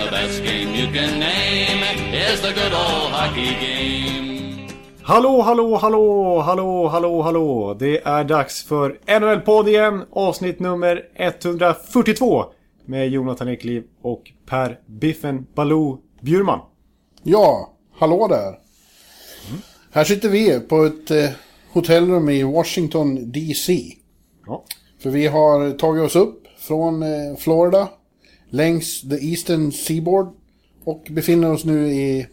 And the best game you can name is the good old hockey game. Hallå, hallå, hallå, hallå, hallå, hallå. Det är dags för NHL-podd igen. Avsnitt nummer 142. Med Jonathan Ekliv och Per Biffen Baloo Bjurman. Ja, hallå där. Här sitter vi på ett eh, hotellrum i Washington DC. Ja. För vi har tagit oss upp från eh, Florida längs the Eastern Seaboard och befinner oss nu i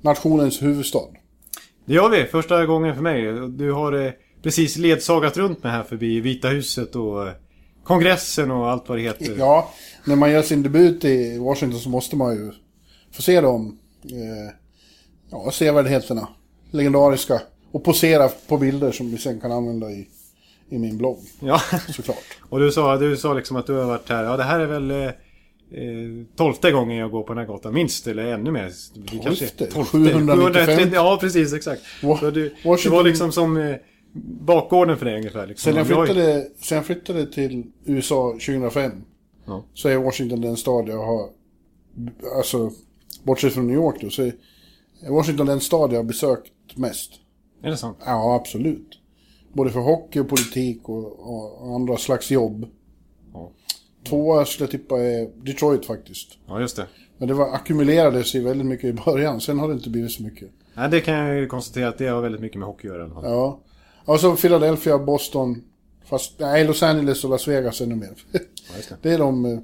nationens huvudstad. Det gör vi. Första gången för mig. Du har eh, precis ledsagat runt mig här förbi Vita huset och eh, kongressen och allt vad det heter. Ja, när man gör sin debut i Washington så måste man ju få se de eh, ja, sevärdheterna. Legendariska. Och posera på bilder som vi sen kan använda i, i min blogg. Ja. Såklart. Och du sa, du sa liksom att du har varit här. Ja, det här är väl tolfte gången jag går på den här gatan. Minst eller ännu mer. Det är Tolfte? 795? Ja, precis. Exakt. Wa- Så det Washington- var liksom som eh, bakgården för dig ungefär. Liksom. Sen jag, flyttade, sen jag flyttade till USA 2005 Ja. så är Washington den stad jag har, alltså bortsett från New York då, så är Washington den stad jag har besökt mest. Är det sant? Ja, absolut. Både för hockey och politik och, och andra slags jobb. Ja. Tvåa skulle jag tippa är Detroit faktiskt. Ja, just det. Men det var, ackumulerades i väldigt mycket i början, sen har det inte blivit så mycket. Nej, det kan jag ju konstatera att det har väldigt mycket med hockey att göra. Ja. Och så Philadelphia, Boston, fast nej, Los Angeles och Las Vegas ännu mer. just det. det är de, eh,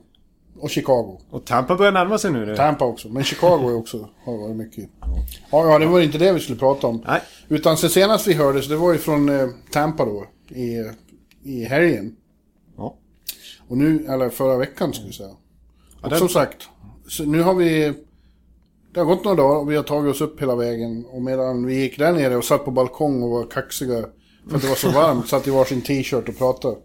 och Chicago. Och Tampa börjar närma sig nu. Tampa också, men Chicago är också, har varit mycket. Ja, ja, det var inte det vi skulle prata om. Nej. Utan sen senast vi hördes, det var ju från eh, Tampa då, i, i helgen. Ja. Och nu, eller förra veckan ska vi säga. Och den- som sagt, nu har vi... Det har gått några dagar och vi har tagit oss upp hela vägen. Och medan vi gick där nere och satt på balkong och var kaxiga för att det var så varmt, satt i varsin t-shirt och pratade.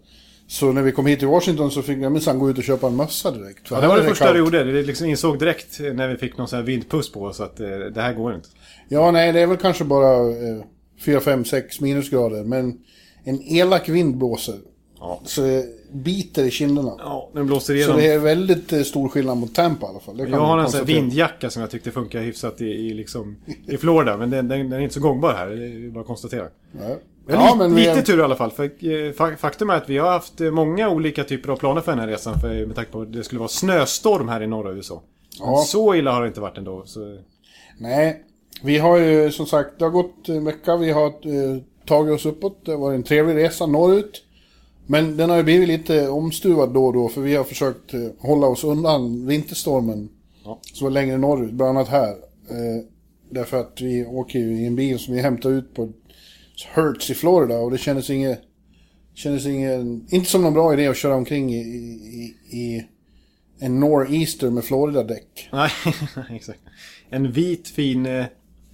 Så när vi kom hit till Washington så fick jag minsann gå ut och köpa en mössa direkt. Ja, det var det första kallt. du gjorde. Vi liksom insåg direkt när vi fick någon sån här vindpuss på oss att eh, det här går inte. Ja, nej, det är väl kanske bara eh, 4, 5, 6 minusgrader. Men en elak vind blåser. Ja. Så det biter i kinderna. Ja, den blåser Så igenom. det är väldigt eh, stor skillnad mot Tampa i alla fall. Jag har en sån vindjacka som jag tyckte funkar hyfsat i, i, liksom, i Florida. Men den, den, den är inte så gångbar här. Det är bara att konstatera. Har Ja, li- men vi lite tur i alla fall. För, eh, fa- faktum är att vi har haft eh, många olika typer av planer för den här resan. För, med tanke på att det skulle vara snöstorm här i norra USA. Ja. så illa har det inte varit ändå. Så, Nej, vi har ju som sagt, det har gått en vecka, vi har eh, tagit oss uppåt. Det var en trevlig resa norrut. Men den har ju blivit lite omstuvad då och då, för vi har försökt eh, hålla oss undan vinterstormen. Ja. Var längre norrut, bland annat här. Eh, därför att vi åker ju i en bil som vi hämtar ut på Hertz i Florida och det kändes inget... Kändes ingen, inte som någon bra idé att köra omkring i, i, i en Nor'easter med Florida-däck. nej, exakt. En vit fin eh,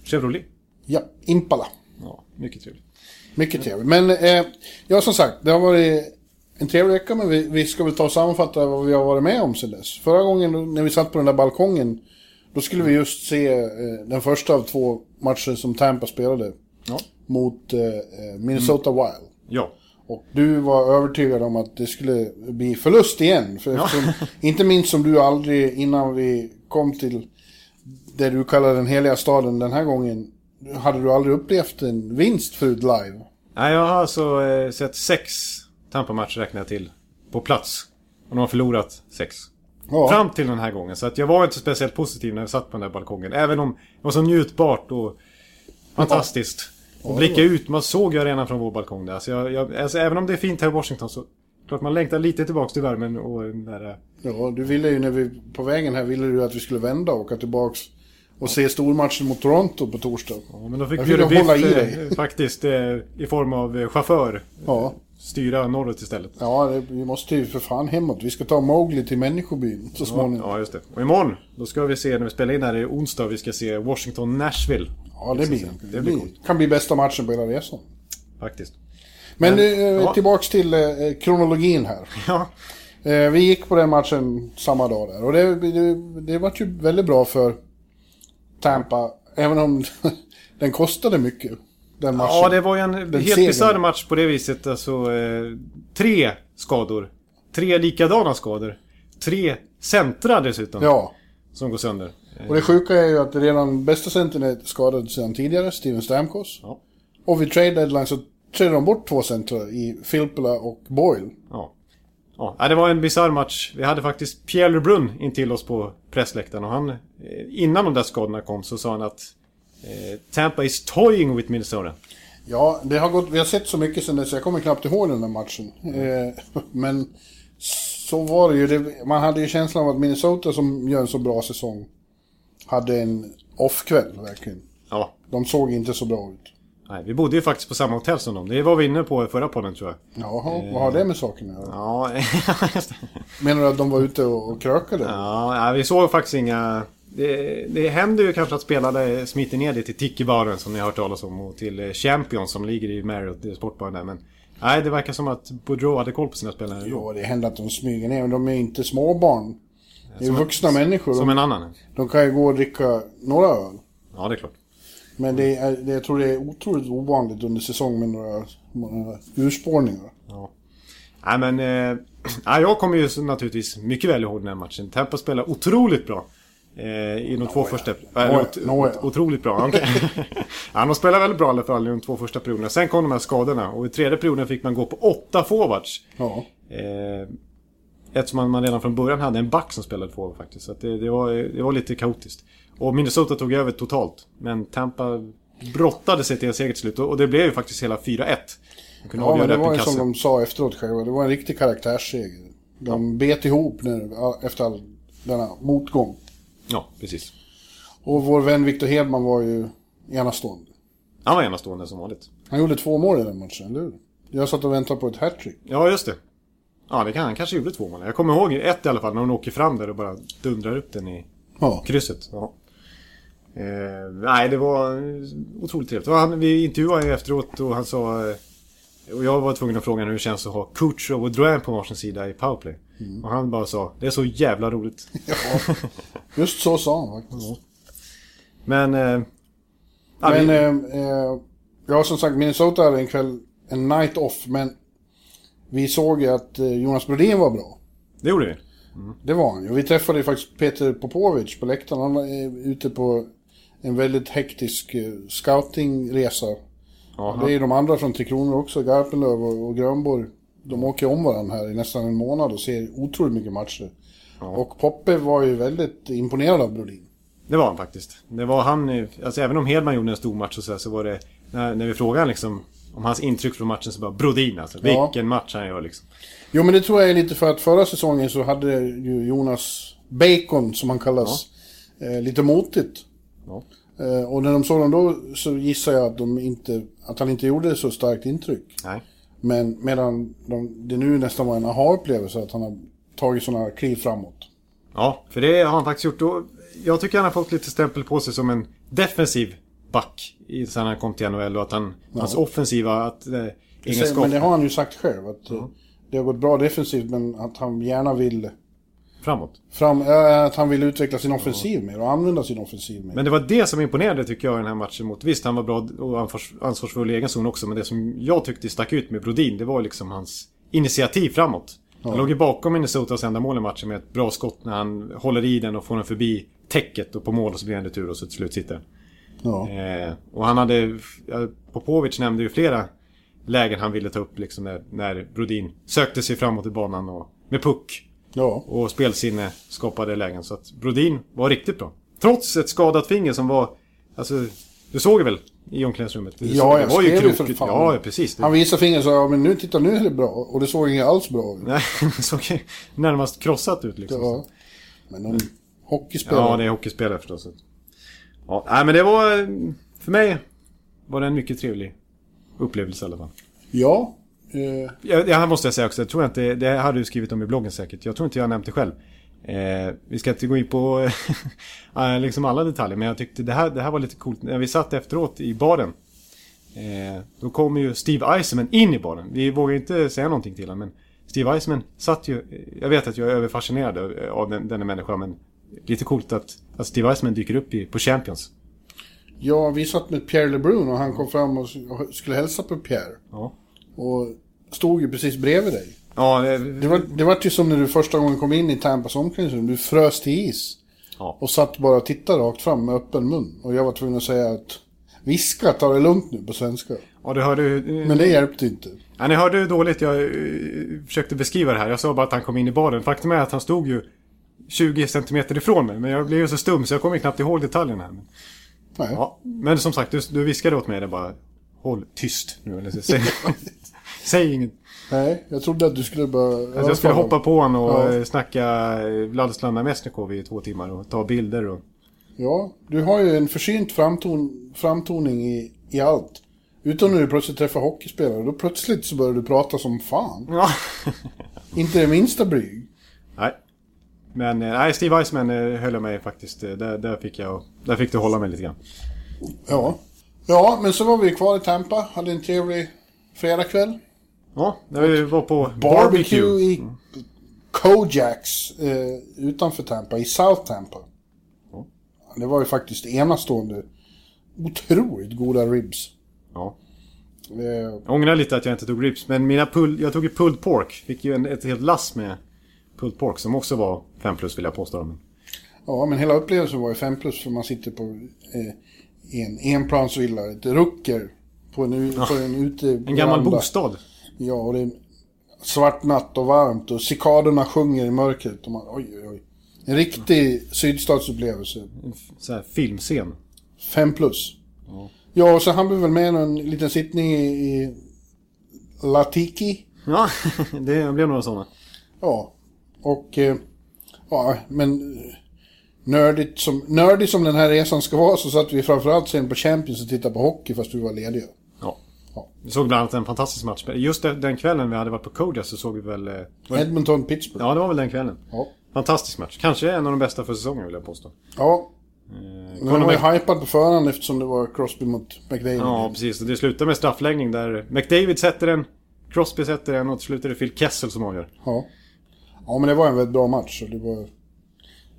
Chevrolet. Ja, Impala. Ja, mycket trevligt. Mycket trevligt. Men eh, ja, som sagt, det har varit en trevlig vecka, men vi, vi ska väl ta och sammanfatta vad vi har varit med om sen dess. Förra gången när vi satt på den där balkongen, då skulle vi just se eh, den första av två matcher som Tampa spelade Ja. mot eh, eh, Minnesota Wild. Ja. Och du var övertygad om att det skulle bli förlust igen. För Ja. eftersom, inte minst som du aldrig, innan vi kom till det du kallar den heliga staden den här gången, hade du aldrig upplevt en vinst förut live. Nej, jag har alltså eh, sett sex Tampa-matcher räknar jag till. På plats. Och de har förlorat sex. Ja. Fram till den här gången. Så att jag var inte speciellt positiv när jag satt på den där balkongen. Även om det var så njutbart och fantastiskt. Och blicka ut. Man såg ju arenan från vår balkong där. Så jag, jag, alltså, även om det är fint här i Washington så... Klart man längtar lite tillbaks till värmen och den där... eh, Ja, du ville ju när vi, på vägen här ville du att vi skulle vända och åka tillbaks och se stormatchen mot Toronto på torsdag. Ja, men då fick ville Biff, eh, faktiskt eh, i form av eh, chaufför. Ja. styra norrut istället. Ja, det, vi måste ju för fan hemåt. Vi ska ta Mowgli till människobyn så småningom. Ja, just det. Och imorgon, då ska vi se, när vi spelar in här i onsdag, vi ska se Washington-Nashville. Ja, det blir Det det. blir coolt. kan bli bästa matchen på hela resan. Faktiskt. Men, Men- ja. tillbaks till eh, kronologin här. Ja, Eh, vi gick på den matchen samma dag där. Och det, det, det var ju väldigt bra för Tampa. Även om den kostade mycket. Den matchen. ja det var ju en helt segern. bisarr match på det viset. Alltså, eh, tre skador. Tre likadana skador. Tre centra dessutom. Ja. Som går sönder. Och det sjuka är ju att redan bästa centern är skadad sedan tidigare, Steven Stamkos. Ja. Och vid trade deadline så tradade de bort två centrar i Filppula och Boyle. Ja. Ja, det var en bisarr match. Vi hade faktiskt Pierre LeBrun in till oss på pressläktaren och han... eh, Innan de där skadorna kom så sa han att eh, Tampa is toying with Minnesota. Ja, det har gått, vi har sett så mycket sen dess, jag kommer knappt ihåg den där matchen. Eh, men så var det ju. Det, man hade ju känslan av att Minnesota som gör en så bra säsong hade en off-kväll, verkligen. Ja. De såg inte så bra ut. Nej, vi bodde ju faktiskt på samma hotell som dem. Det var vi inne på i förra podden tror jag. Jaha, vad har det med saken att? Ja, just det. Menar du att de var ute och, och krökade? Ja, nej, vi såg faktiskt inga... Det, det händer ju kanske att spelare smiter ner det till Tiki-baren som ni har hört talas om och till eh, Champions som ligger i Marriott, är sportbaren där. Men nej, det verkar som att Boudreau hade koll på sina spelare. Jo, det händer att de smyger ner, men de är inte småbarn. Det är vuxna människor. Som en annan. de kan ju gå och dricka några öl. Ja, det är klart. Men det är, det, jag tror det är otroligt ovanligt under säsong med några, några urspårningar. Ja. Nej, men... Eh, jag kommer ju naturligtvis mycket väl ihåg den här matchen. Tampa spelar otroligt bra. Eh, I de två första... Äh, ot- nåja. ot- otroligt bra, okej. ja, de spelar väldigt bra i alla fall i de två första perioderna. Sen kom de här skadorna och i tredje perioden fick man gå på åtta forwards. Ja. Eh, eftersom man, man redan från början hade en back som spelade forward faktiskt. Så det, det, var, det var lite kaotiskt. Och Minnesota tog över totalt. Men Tampa brottade sig till en seger till slut. Och det blev ju faktiskt hela 4-1. De kunde Ja, avgöra men det var ju som de sa efteråt själva. Det var en riktig karaktärsseger. De bet ihop nu, efter all denna motgång. Ja, precis. Och vår vän Victor Hedman var ju enastående. Han var enastående som vanligt. Han gjorde två mål i den matchen, eller hur? Jag satt och väntade på ett hattrick. Ja, just det. Ja, det kan han kanske gjorde två mål. Jag kommer ihåg ett i alla fall, när hon åker fram där och bara dundrar upp den i Ja. krysset. Ja. Eh, nej, det var otroligt trevligt. Han, vi intervjuade ju efteråt och han sa... eh, Och jag var tvungen att fråga hur det känns att ha Kutjov och Drouin på varsin sida i powerplay. Och han bara sa, det är så jävla roligt. ja. Just så sa han faktiskt. Men... Eh, Men, vi, eh, eh, ja som sagt, Minnesota hade en kväll, en night off, men vi såg ju att eh, Jonas Brodin var bra. det gjorde vi. Det var han ju. Vi träffade ju faktiskt Peter Popovic på läktaren. Han var ute på en väldigt hektisk eh, scoutingresa. Ja, Det är de andra från Tre Kronor också, Garpenlöv och, och Grönborg. De åker om varandra här i nästan en månad och ser otroligt mycket matcher. Och Poppe var ju väldigt imponerad av Brodin. Det var han faktiskt. Det var han, alltså även om Hedman gjorde en stor match och så, här, så var det, när, när vi frågade liksom om hans intryck från matchen så bara Brodin alltså. Ja. Vilken match han gör liksom. Jo men det tror jag är lite för att förra säsongen så hade ju Jonas Bacon, som han kallas, eh, lite motigt. Ja. Eh, och när de såg honom då så gissar jag att, de inte, att han inte gjorde så starkt intryck. Nej. Men medan de, det nu nästan var en aha-upplevelse att han har tagit sådana kliv framåt. Ja, för det har han faktiskt gjort. Och jag tycker han har fått lite stämpel på sig som en defensiv back i- sen han kom till NHL och att han, hans offensiva att, eh, egenskap. Men det har han ju sagt själv. Att eh, Det har gått bra defensivt men att han gärna vill Framåt. fram, äh, att han vill utveckla sin offensiv mer och använda sin offensiv mer. Men det var det som imponerade tycker jag i den här matchen mot... Visst, han var bra och ansvars, ansvarsfull i egen zon också. Men det som jag tyckte stack ut med Brodin, det var liksom hans initiativ framåt. Han låg ju bakom Minnesotas enda mål i matchen med ett bra skott när han håller i den och får den förbi täcket och på mål och så blir den retur och så till slut sitter den. ja. Eh, och han hade... Popovic nämnde ju flera lägen han ville ta upp liksom när, när Brodin sökte sig framåt i banan och med puck ja. och spelsinne skapade lägen. Så att Brodin var riktigt bra. Trots ett skadat finger som var... Alltså, du såg väl i omklädningsrummet? Du Ja, det jag var ju krokigt. Ja, precis. Det, Han visade fingret och sa ja, men nu, titta nu är det bra. Och det såg inte alls bra ut. nej, det såg närmast krossat ut liksom. Ja. Men de hockeyspelare. Ja, det är hockeyspelare förstås. Ja, nej, men det var... För mig var det en mycket trevlig upplevelse i alla fall. Ja. Eh, Ja, det här måste jag säga också. Jag tror inte, det hade du skrivit om i bloggen säkert. Jag tror inte jag har nämnt det själv. Eh, vi ska inte gå in på eh, liksom alla detaljer, men jag tyckte det här, det här var lite coolt. När vi satt efteråt i baren. Eh, då kom ju Steve Eisenman in i baren. Vi vågar inte säga någonting till honom, men Steve Eisenman satt ju... Jag vet att jag är överfascinerad av- den, denna människa, men lite coolt att, att Steve Eisenman dyker upp i, på Champions. ja, vi satt med Pierre LeBrun och han kom fram och skulle hälsa på Pierre. Ja. Och stod ju precis bredvid dig. Ja, det, Det var, det var ju som när du första gången kom in i Tampas omklädningsrum. Du frös till is. Ja. Och satt bara och tittade rakt fram med öppen mun. Och jag var tvungen att säga att viska, ta det lugnt nu på svenska. ja, du hörde ju... Men det hjälpte inte. Ja, ni hörde hur dåligt jag eh, försökte beskriva det här. Jag sa bara att han kom in i baren. Faktum är att han stod ju 20 centimeter ifrån mig. Men jag blev ju så stum så jag kommer knappt ihåg detaljerna. här. Nej. ja. men som sagt, du, du viskade åt mig det bara. Håll tyst nu. Eller, så- säg, inget. Nej, jag trodde att du skulle bara... Att jag skulle hoppa på honom och Ja. ja. snacka eh, Vladislav Mesnikov i två timmar och ta bilder och... Ja, du har ju en försynt framton, framtoning i, i allt. Utom när du plötsligt träffar hockeyspelare. Då plötsligt så börjar du prata som fan. Ja. Inte det minsta blyg. nej. Men eh, nej, Steve Eisman eh, höll jag mig faktiskt. eh, Där, där, fick jag, där fick du hålla mig lite grann. Ja. Ja, men så var vi kvar i Tampa. Hade en trevlig fredagkväll. Ja, när vi var på Barbecue i Kojaks eh, utanför Tampa, i South Tampa. Ja. Det var ju faktiskt enastående, otroligt goda ribs. Ja. Eh, Jag ångrar lite att jag inte tog ribs, men mina pull, jag tog ju pulled pork. Fick ju en, ett helt lass med pulled pork som också var 5 plus vill jag påstå. Ja, men hela upplevelsen var ju 5 plus för man sitter på eh, en enplansvilla, ett rucker på en, u- på en ute en gammal bostad. Ja, och det är svart natt och varmt och cikaderna sjunger i mörkret. Och man, oj, oj, oj. En riktig sydstatsupplevelse. Så här filmscen. Fem plus. Ja, och så han blev väl med en liten sittning i, i Latiki. Ja, det blev några sådana. Ja. Och... Eh, ja, men... eh, Nördigt som, nördig som den här resan ska vara så satt vi framförallt sen på Champions och tittade på hockey fast vi var lediga. Ja. Vi såg bland annat en fantastisk match. Just den kvällen vi hade varit på Kodiak så såg vi väl... eh, var det- Edmonton-Pittsburgh. Ja, det var väl den kvällen. Ja. Fantastisk match. Kanske en av de bästa för säsongen vill jag påstå. ja. Eh, Conor var ju Mc- hypad på förhand eftersom det var Crosby mot McDavid. Ja, precis. Och det slutar med straffläggning där McDavid sätter den, Crosby sätter den och till slut är det Phil Kessel som avgör. Ja. Ja, men det var en väldigt bra match. Och det var...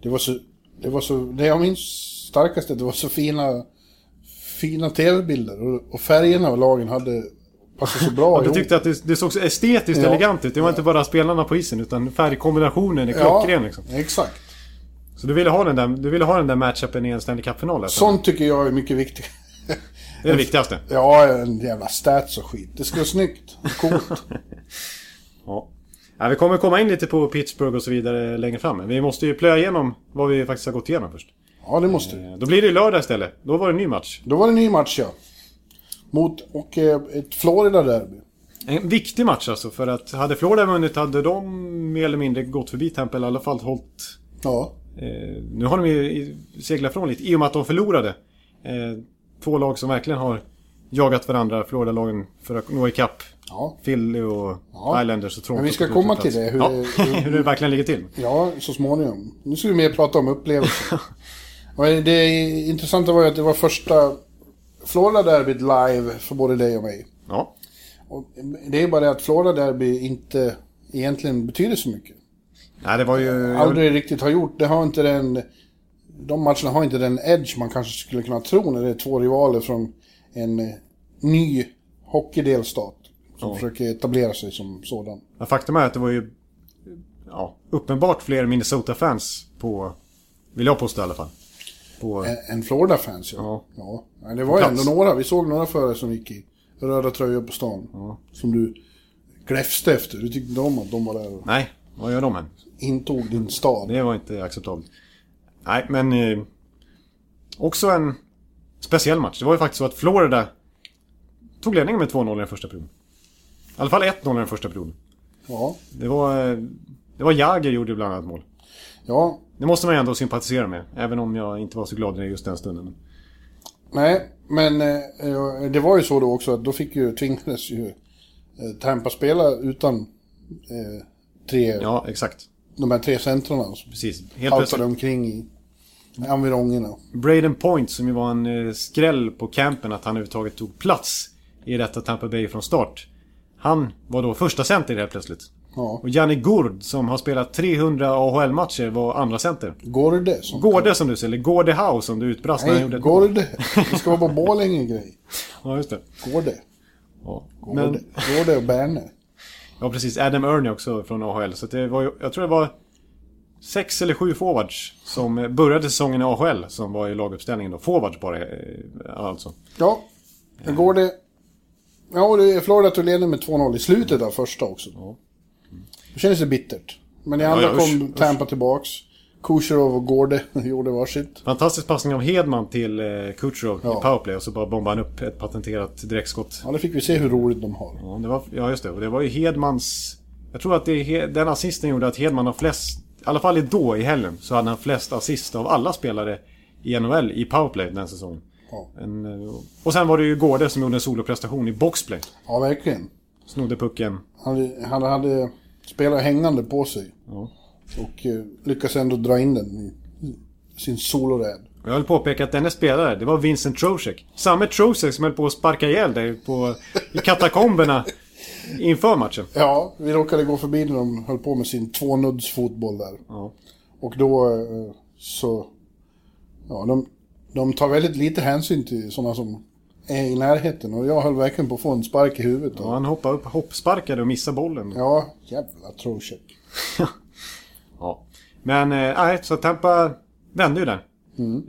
Det var så... Det var så... Det jag minns starkast är att det var så fina... Fina tv-bilder. Och, och färgerna och lagen hade passat så bra Och du ihop. tyckte att det, det såg så estetiskt Ja. elegant ut. Det var inte bara spelarna på isen utan färgkombinationen är klockren liksom. exakt. Så du ville ha den där, du ville ha den där matchupen i en Stanley Cup-final? alltså? Sånt tycker jag är mycket viktigt. Det är det viktigaste. Ja, en jävla stats och skit. Det ska vara snyggt. Coolt. Ja. Ja, vi kommer komma in lite på Pittsburgh och så vidare längre fram. Men vi måste ju plöja igenom vad vi faktiskt har gått igenom först. Ja, det måste vi. Eh, Då blir det lördag istället. Då var det en ny match. Då var det en ny match, ja. Mot... Och eh, ett Florida-derby. En viktig match alltså, för att hade Florida vunnit hade de mer eller mindre gått förbi Tampa, eller i alla fall hållit... Ja. Eh, nu har de ju seglat från lite, i och med att de förlorade. Eh, två lag som verkligen har jagat varandra, Florida-lagen, för att nå ikapp. Ja. Philly och Ja. Islanders och Toronto. Men vi ska komma till det, hur ja, det- hur det verkligen ligger till. Ja, så småningom. Nu ska vi mer prata om upplevelsen. Det intressanta var ju att det var första Florida-derbyt live för både dig och mig. Ja. Och det är bara det att Florida-derby inte egentligen betyder så mycket. Nej, det var ju... Aldrig riktigt har gjort. Det har inte den... De matcherna har inte den edge man kanske skulle kunna tro när det är två rivaler från en eh, ny hockeydelstat. Som Ja. försöker etablera sig som sådan. Ja, faktum är att det var ju ja, uppenbart fler Minnesota-fans på... Vill jag påstå i alla fall. På, En, en Florida-fans, ja. Ja. ja. Det var ändå några. Vi såg några förare som gick i röda tröjor på stan. Ja. Som du gläfste efter. Du tyckte inte om att de var där och Nej, vad gör de än? intog din stad. Det var inte acceptabelt. Nej, men... Eh, också en speciell match. Det var ju faktiskt så att Florida tog ledningen med 2-0 i den första perioden. I alla fall 1-0 i den första perioden. Ja. Det var... eh, Det var Jagr gjorde bland annat mål. Ja. Det måste man ju ändå sympatisera med. Även om jag inte var så glad i just den stunden. Nej, men eh, det var ju så då också att då fick ju, tvingades ju eh, Tampa spelar utan eh, tre, Ja, exakt. de här tre centrarna. Precis. Helt plötsligt. omkring i environgerna. Braden Point som ju var en skräll på campen att han överhuvudtaget tog plats i detta Tampa Bay från start. Han var då första center helt plötsligt. Ja. Och Janni Gurd som har spelat 300 AHL-matcher var andra center. Går det det? Som Går det som du säger, eller går det how som du utbrast när han Nej, gjorde ett går mål. det ska vara på Borlänge-grej. Ja, just det. Går det? Ja. Går Men, det? Går det och Berne? ja, precis. Adam Ernie också från AHL. Så det var ju, jag tror det var sex eller sju forwards som började säsongen i AHL som var i laguppställningen då. Forwards bara, eh, alltså. Ja, men går det... Ja, och det är Florida tog ledningen med 2-0 i slutet av första också. Ja. Det kändes det bittert. Men i andra ja, usch, kom usch. Tampa tillbaks. Kucherov och Gårde gjorde varsitt. Fantastisk passning av Hedman till eh, Kucherov Ja. i powerplay och så bara bombade han upp ett patenterat direktskott. Ja, det fick vi se hur roligt de har. Ja, det var, ja, just det. Och det var ju Hedmans... Jag tror att det den assisten gjorde att Hedman har flest... I alla fall då, i helgen, så hade han flest assist av alla spelare i NHL i powerplay den säsongen. Ja. En, eh, och sen var det ju Gårde som gjorde en soloprestation i boxplay. Ja, verkligen. Snodde pucken. Han han hade spelare hängande på sig. Ja. Och eh, lyckas ändå dra in den i sin soloräd. Jag vill påpeka att denne spelare, det var Vincent Trocek. Samme Trocek som höll på att sparka ihjäl dig på, i katakomberna inför matchen. Ja, vi råkade gå förbi när de höll på med sin tvånuddsfotboll där. Ja. Och då eh, så... Ja, de, de tar väldigt lite hänsyn till sådana som är i närheten. Och jag höll verkligen på att få en spark i huvudet. Och han hoppade upp, hoppsparkade och missade bollen. Ja, jävla Trocek. Ja. Men, eh, nej, så Tampa vände ju där.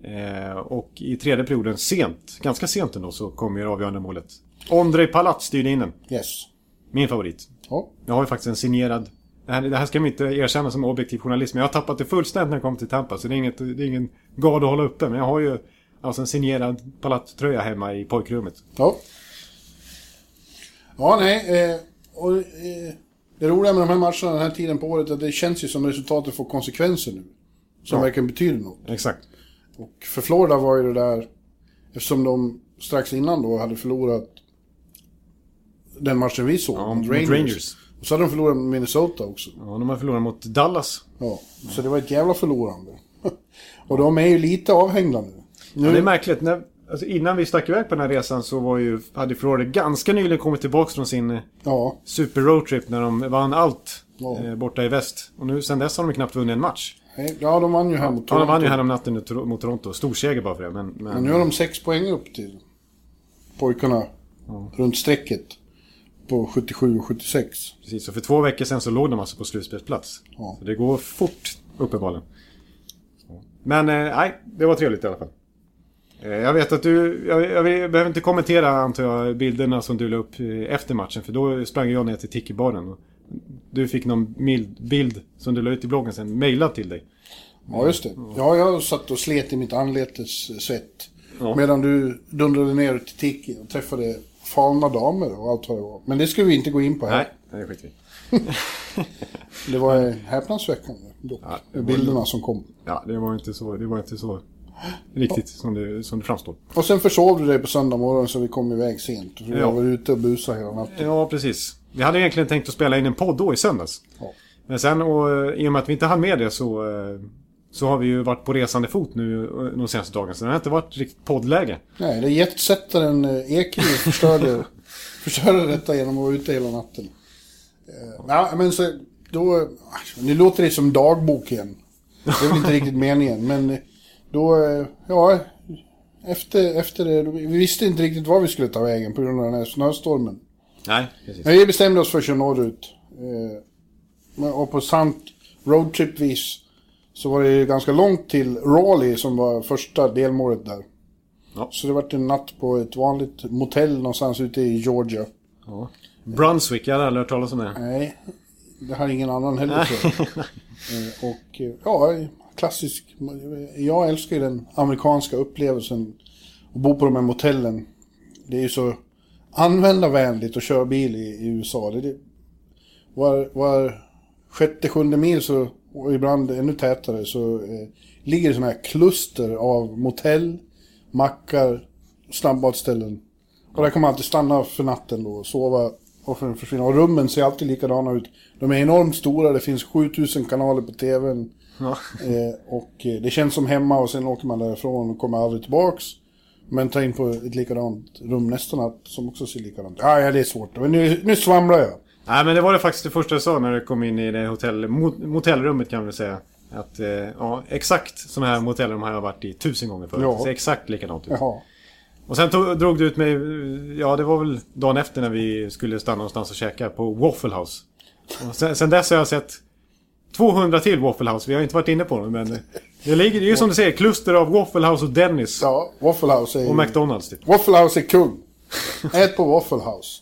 Eh, och i tredje perioden, sent, ganska sent ändå, så kom ju det avgörande målet. Ondrej Palat styrde in den. Yes. Min favorit. Ja, Jag har ju faktiskt en signerad... Det här, det här ska man inte erkänna som objektiv journalist, men jag har tappat det fullständigt när det kommer till Tampa. Så det är, inget, det är ingen gard att hålla uppe. Men jag har ju alltså en signerad Palat-tröja hemma i pojkrummet. ja. Ja, nej. Eh, och, eh, det roliga med de här matcherna den här tiden på året är att det känns ju som resultatet får konsekvenser nu. Som Ja. verkligen betyder något. Exakt. Och för Florida var ju det där, eftersom de strax innan då hade förlorat den matchen vi såg Ja, mot Rangers. Rangers. Och så hade de förlorat mot Minnesota också. Ja, de har förlorat mot Dallas. Ja, så det var ett jävla förlorande. och de är ju lite avhängda nu. Nu Ja, det är märkligt. När, alltså innan vi stack iväg på den här resan så var ju, hade Florida ganska nyligen kommit tillbaka från sin eh, ja, super roadtrip när de vann allt Ja. eh, borta i väst. Och nu sen dess har de knappt vunnit en match. ja, de vann ju här mot Ja, de vann ju Toronto. här om natten mot Toronto. Storseger bara för det. Men, men, Men nu har de sex poäng upp till pojkarna runt strecket på 77 och 76. Precis, och för två veckor sedan så låg de alltså på slutspelsplats. Ja. Så det går fort, uppenbarligen. Men eh, nej, det var trevligt i alla fall. Eh, Jag vet att du, jag, jag, behöver inte kommentera antar jag bilderna som du la upp eh, efter matchen. För då sprang jag ner till Tiki-baren. Du fick någon mild bild som du la ut i bloggen sen, mejlad till dig. Ja, just det. Ja, jag satt och slet i mitt anletes svett. Ja. Medan du dundrade ner till Tiki och träffade falna damer och allt vad det var. Men det ska vi inte gå in på här. Nej, det skiter vi Det var häpnadsväckande dock. Ja, bilderna som kom. Ja, det var inte så, det var inte så riktigt som det, som det framstår. Och sen försov du dig på söndag morgon så vi kom iväg sent. För vi Ja. var ute och busade hela natten. Ja, precis. Vi hade egentligen tänkt att spela in en podd då i söndags. Ja. Men sen, och, eh, i och med att vi inte hann med det så, eh, så har vi ju varit på resande fot nu eh, de senaste dagarna. Så det har inte varit riktigt poddläge. Nej, det är jetsättaren Ekeryd förstörde, förstörde detta genom att vara ute hela natten. Ja, men så då... eh, Nu låter det som dagbok igen. Det är väl inte riktigt meningen, men då... eh, Ja, efter, efter det... Vi visste inte riktigt var vi skulle ta vägen på grund av den här snöstormen. Nej, precis. Men vi bestämde oss för att köra norrut. Eh, Och på sant roadtrip-vis så var det ganska långt till Raleigh som var första delmålet där. Ja. Så det vart en natt på ett vanligt motell någonstans ute i Georgia. Ja. Brunswick, jag hade aldrig hört talas om det. Nej, det har ingen annan heller. Eh, Och ja, klassisk. Jag älskar ju den amerikanska upplevelsen. Att bo på de här motellen. Det är ju så användarvänligt att köra bil i, i USA. Det, det, var, var sjätte, sjunde mil så, och ibland ännu tätare så eh, ligger det sådana här kluster av motell, mackar, snabbmatsställen. Och där kan man alltid stanna för natten då och sova och försvinna. Och rummen ser alltid likadana ut. De är enormt stora, det finns 7000 kanaler på TVn. Ja. Eh, och eh, det känns som hemma och sen åker man därifrån och kommer aldrig tillbaks. Men tar in på ett likadant rum nästa natt som också ser likadant ut. Ah, ja, det är svårt. Men nu, nu svamlar jag. Nej, men det var det faktiskt det första jag sa när du kom in i det hotell, mot, motellrummet kan vi säga. Att, eh, ja, exakt sådana här motellrum har jag varit i tusen gånger förut. Ja. Det ser exakt likadant ut. Jaha. Och sen tog, drog du ut mig, ja det var väl dagen efter när vi skulle stanna någonstans och käka på Waffle House. Och sen, sen dess har jag sett 200 till Waffle House. Vi har inte varit inne på dem men det ligger det är ju som du säger, kluster av Waffle House och Dennis. Ja, Waffle House är Och. McDonalds typ. Waffle House är kung. Ät på Waffle House.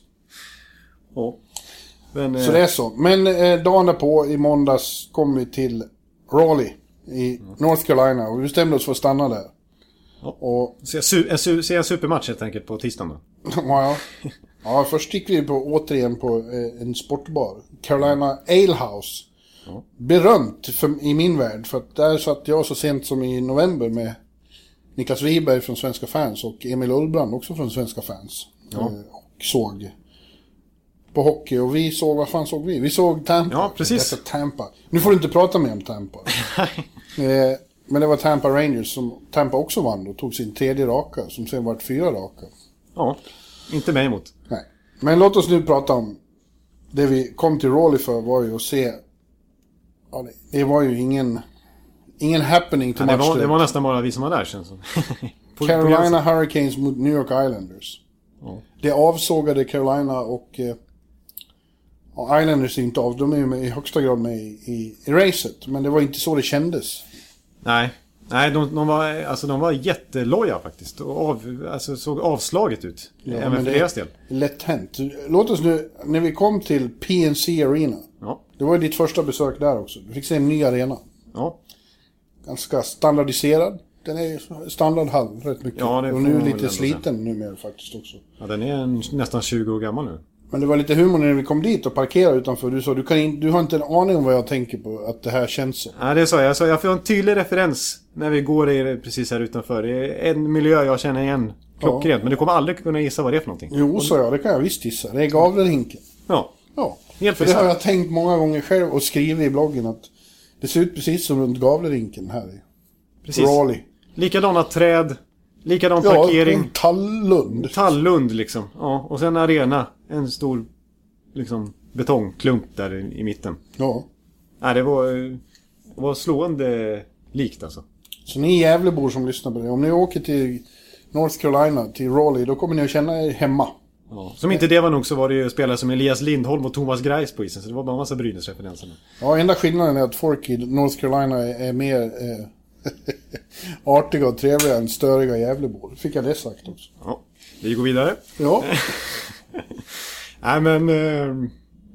Ja. Men, Så eh, det är så. Men eh, dagen därpå, i måndags, kom vi till Raleigh i North Carolina och vi bestämde oss för att stanna där. Ja. Och, su, en, su, ser en supermatch helt enkelt på tisdagen då. ja, ja, först gick vi på, återigen på eh, en sportbar. Carolina Ale House. Berömt för, i min värld, för att där satt jag så sent som i november med Niklas Wiberg från Svenska fans och Emil Ullbrand också från Svenska fans. Ja. Eh, och såg på hockey och vi såg, vad fan såg vi? Vi såg Tampa. Ja, precis. Detta Tampa. Nu får du inte prata mer om Tampa. eh, men det var Tampa Rangers som Tampa också vann och tog sin tredje raka, som sen vart fyra raka. Ja, inte mig emot. Nej. Men låt oss nu prata om det vi kom till Raleigh för var ju att se... Ja, det, var ju ingen... Ingen happening till Ja, det, var, det var nästan bara vi som var där känns det Carolina Hurricanes mot New York Islanders. Ja. Det avsågade Carolina och... Eh, ja, Islanders är inte av, de är ju i högsta grad med i, i, i racet. Men det var inte så det kändes. Nej, nej de, de, var, alltså, de var jätteloja faktiskt. Och av, alltså, såg avslaget ut. Ja, även för deras del. Lätt hänt. Låt oss nu, när vi kom till PNC Arena. Ja, Det var ju ditt första besök där också. Du fick se en ny arena. ja. Ganska standardiserad. Den är standardhall rätt mycket. Ja, det och nu man väl lite ändå sliten numera faktiskt också. ja den är en, nästan 20 år gammal nu. Men det var lite humor när vi kom dit och parkerade utanför. Du sa du, kan in, du har inte en aning om vad jag tänker på, att det här känns så. Ja, det sa jag. jag. sa, Jag får en tydlig referens när vi går i, precis här utanför. Det är en miljö jag känner igen klockrent. Men du kommer aldrig kunna gissa vad det är för någonting. Jo, sa jag, det kan jag visst gissa. Det är Gavlehinken. Ja, Ja, helt för det har jag tänkt många gånger själv och skrivit i bloggen att det ser ut precis som runt Gavlerinken här i Precis. Raleigh. Likadana träd, likadan Ja, parkering. en tallund. Tallund liksom. Ja, och sen arena. En stor liksom, betongklump där i, i mitten. Ja. Nej, det var, det var slående likt alltså. Så ni Gävlebor som lyssnar på det, om ni åker till North Carolina, till Raleigh, då kommer ni att känna er hemma. Ja. Som inte det var nog så var det ju spelare som Elias Lindholm och Thomas Greis på isen. Så det var bara en massa Brynäs-referenser. Ja, enda skillnaden är att folk i North Carolina är, mer eh, artiga och trevliga än störiga Gävlebor. Fick jag det sagt också. Ja, vi går vidare. Ja, Nej men... Eh,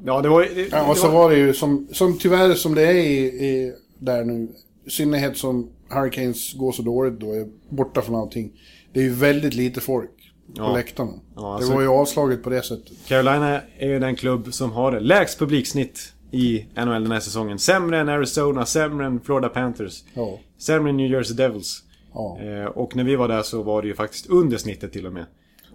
ja, det var... Det, ja och det så var det ju som, som tyvärr som det är i, i, där nu, i synnerhet som Hurricanes går så dåligt då, är borta från allting. Det är ju väldigt lite folk på Ja. läktarna. Ja, alltså- Det var ju avslaget på det sättet. Carolina är ju den klubb som har lägst publiksnitt i NHL den här säsongen. Sämre än Arizona, sämre än Florida Panthers. Ja. Sämre än New Jersey Devils. Eh, och när vi var där så var det ju faktiskt under snittet till och med.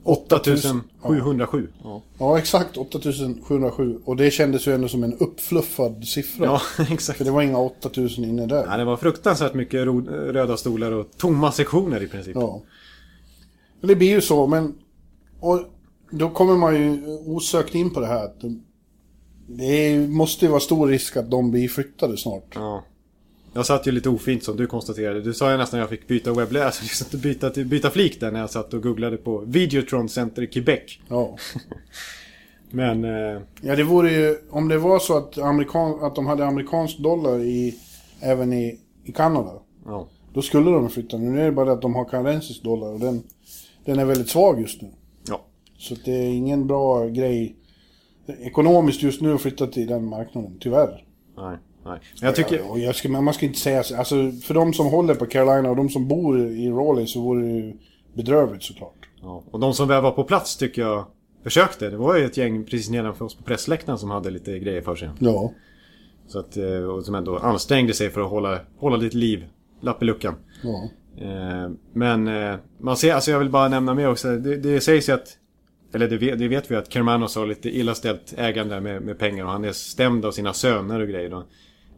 8707. Ja, Ja, exakt 8707. Och det kändes ju ändå som en uppfluffad siffra. ja exakt. För det var inga 8000 inne där. Ja, det var fruktansvärt mycket röda stolar och tomma sektioner i princip. Ja. Men det blir ju så, men... Och då kommer man ju osökt in på det här att det- måste ju vara stor risk att de blir flyttade snart. Ja. Jag satt ju lite ofint som du konstaterade. Du sa ju nästan att jag fick byta webbläsare. Alltså, byta, byta flik där när jag satt och googlade på Videotron Center i Quebec. Ja. Men... Eh, ja, det vore ju... Om det var så att, amerikan, att de hade amerikansk dollar i, även i, i Kanada. ja. Då skulle de flytta. Nu är det bara det att de har kanadensisk dollar och den, den är väldigt svag just nu. Ja. Så det är ingen bra grej ekonomiskt just nu att flytta till den marknaden, tyvärr. Nej. Nej. Men jag tycker... Och jag ska, man ska inte säga så. Alltså, för de som håller på Carolina och de som bor i Raleigh så vore det ju bedrövligt såklart. Ja. Och de som väl var på plats tycker jag försökte. Det var ju ett gäng precis nedanför oss på pressläktaren som hade lite grejer för sig. Ja. Så att, eh, och som ändå ansträngde sig för att hålla, hålla lite liv. Lapp i luckan. Ja. Eh, Men eh, man ser, alltså jag vill bara nämna med också. Det, det sägs ju att eller det vet, det vet vi att Kermanos har lite illa ställt ägande med, med pengar och han är stämd av sina söner och grejer.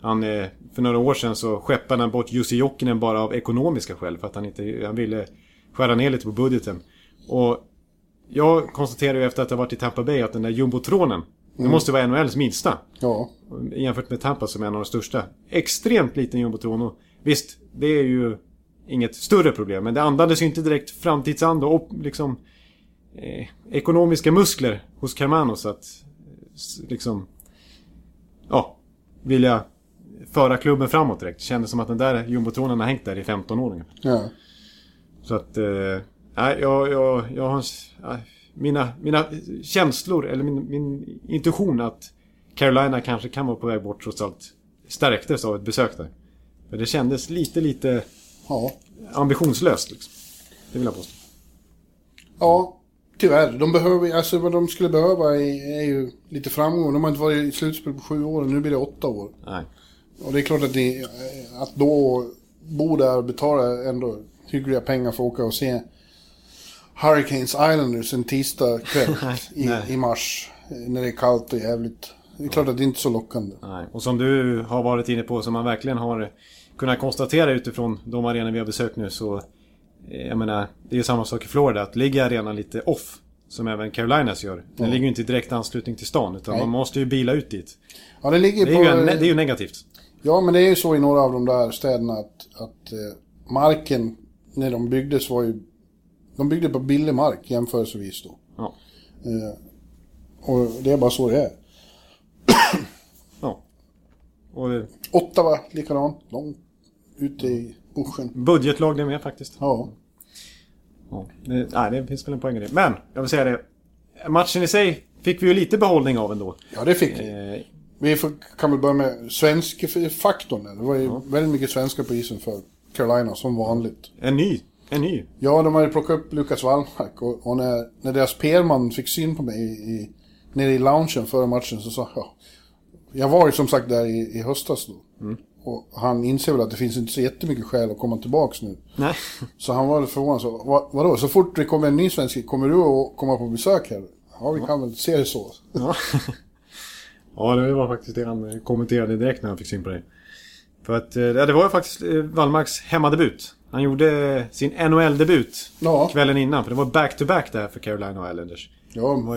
Han, eh, för några år sedan så skeppade han bort Jussi Jokinen bara av ekonomiska skäl för att han inte, han ville skära ner lite på budgeten. Och jag konstaterar ju efter att ha varit i Tampa Bay att den där jumbotronen, det måste vara NHLs minsta. Ja. Jämfört med Tampa som är en av de största. Extremt liten jumbotron och visst, det är ju inget större problem. Men det andades ju inte direkt framtidsanda och liksom eh, ekonomiska muskler hos Carmano så att liksom ja, vilja föra klubben framåt direkt. Det kändes som att den där jumbotronen har hängt där i 15 år ja. Så att, eh, jag, jag, jag har... Mina, mina känslor, eller min, min intuition att Carolina kanske kan vara på väg bort trots allt stärktes av ett besök där. För det kändes lite, lite Ja. ambitionslöst liksom. Det vill jag påstå. Ja, tyvärr. De behöver, alltså vad de skulle behöva är, är ju lite framgång. De har inte varit i slutspel på sju år, nu blir det åtta år. Nej. Och det är klart att, det, att då bo där och betala ändå hyggliga pengar för att åka och se Hurricanes Islanders en tisdag kväll i, i mars. När det är kallt och jävligt. Det är klart att det inte är så lockande. Nej. Och som du har varit inne på, som man verkligen har kunnat konstatera utifrån de arenor vi har besökt nu så... eh, Jag menar, det är ju samma sak i Florida. Att ligga arenan lite off, som även Carolinas gör. Den ligger ju inte i direkt anslutning till stan, utan Nej. man måste ju bila ut dit. Ja, det ligger Det är, på... ju, en, det är ju negativt. Ja, men det är ju så i några av de där städerna att, att eh, marken när de byggdes var ju... De byggde på billig mark jämförelsevis då. Ja. Eh, och det är bara så det är. ja. Och eh, Ottawa likadant, långt ute i bushen. budgetlag det med faktiskt. Ja. Ja. Det, nej, det finns väl en poäng i det. Men, jag vill säga det. Matchen i sig fick vi ju lite behållning av ändå. ja, det fick vi. Eh, Vi kan väl börja med svensk-faktorn. Det var ju väldigt mycket svenskar på isen för Carolina, som vanligt. en ny. En ny. Ja, de hade plockat upp Lukas Wallmark och, och när, när deras PR-man fick syn på mig i, i, nere i loungen före matchen så sa jag... Jag var ju som sagt där i, i höstas då. Och han inser väl att det finns inte så jättemycket skäl att komma tillbaks nu. Nej. Så han var förvånad. Så, vad, vadå, så fort det kommer en ny svensk, kommer du att komma på besök här? Ja, vi kan väl se det så. Ja. ja, det var faktiskt det han kommenterade direkt när han fick syn på dig. För att, eh, ja, det var ju faktiskt eh, Wallmarks hemmadebut. Han gjorde sin NHL-debut Ja. kvällen innan. För det var back-to-back där för Carolina Islanders. Ja, home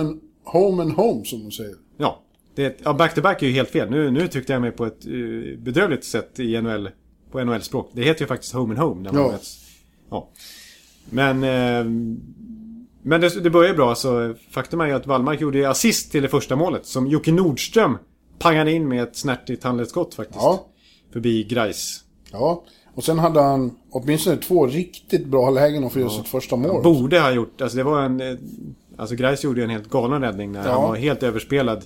and home, and home som de säger. Ja, det, ja back-to-back är ju helt fel. Nu, nu tyckte jag mig på ett uh, bedrövligt sätt i NHL, på NHL-språk. Det heter ju faktiskt home and home. När man Ja. vet, ja. Men, eh, men det, det börjar bra. Så faktum är ju att Wallmark gjorde assist till det första målet. Som Jocke Nordström pangade in med ett snärtigt handledsskott faktiskt. Ja. Förbi Grais. Ja, och sen hade han åtminstone två riktigt bra lägen att få göra sitt första mål. Borde ha gjort, alltså det var en... eh, Alltså Grais gjorde ju en helt galen räddning när Ja. han var helt överspelad.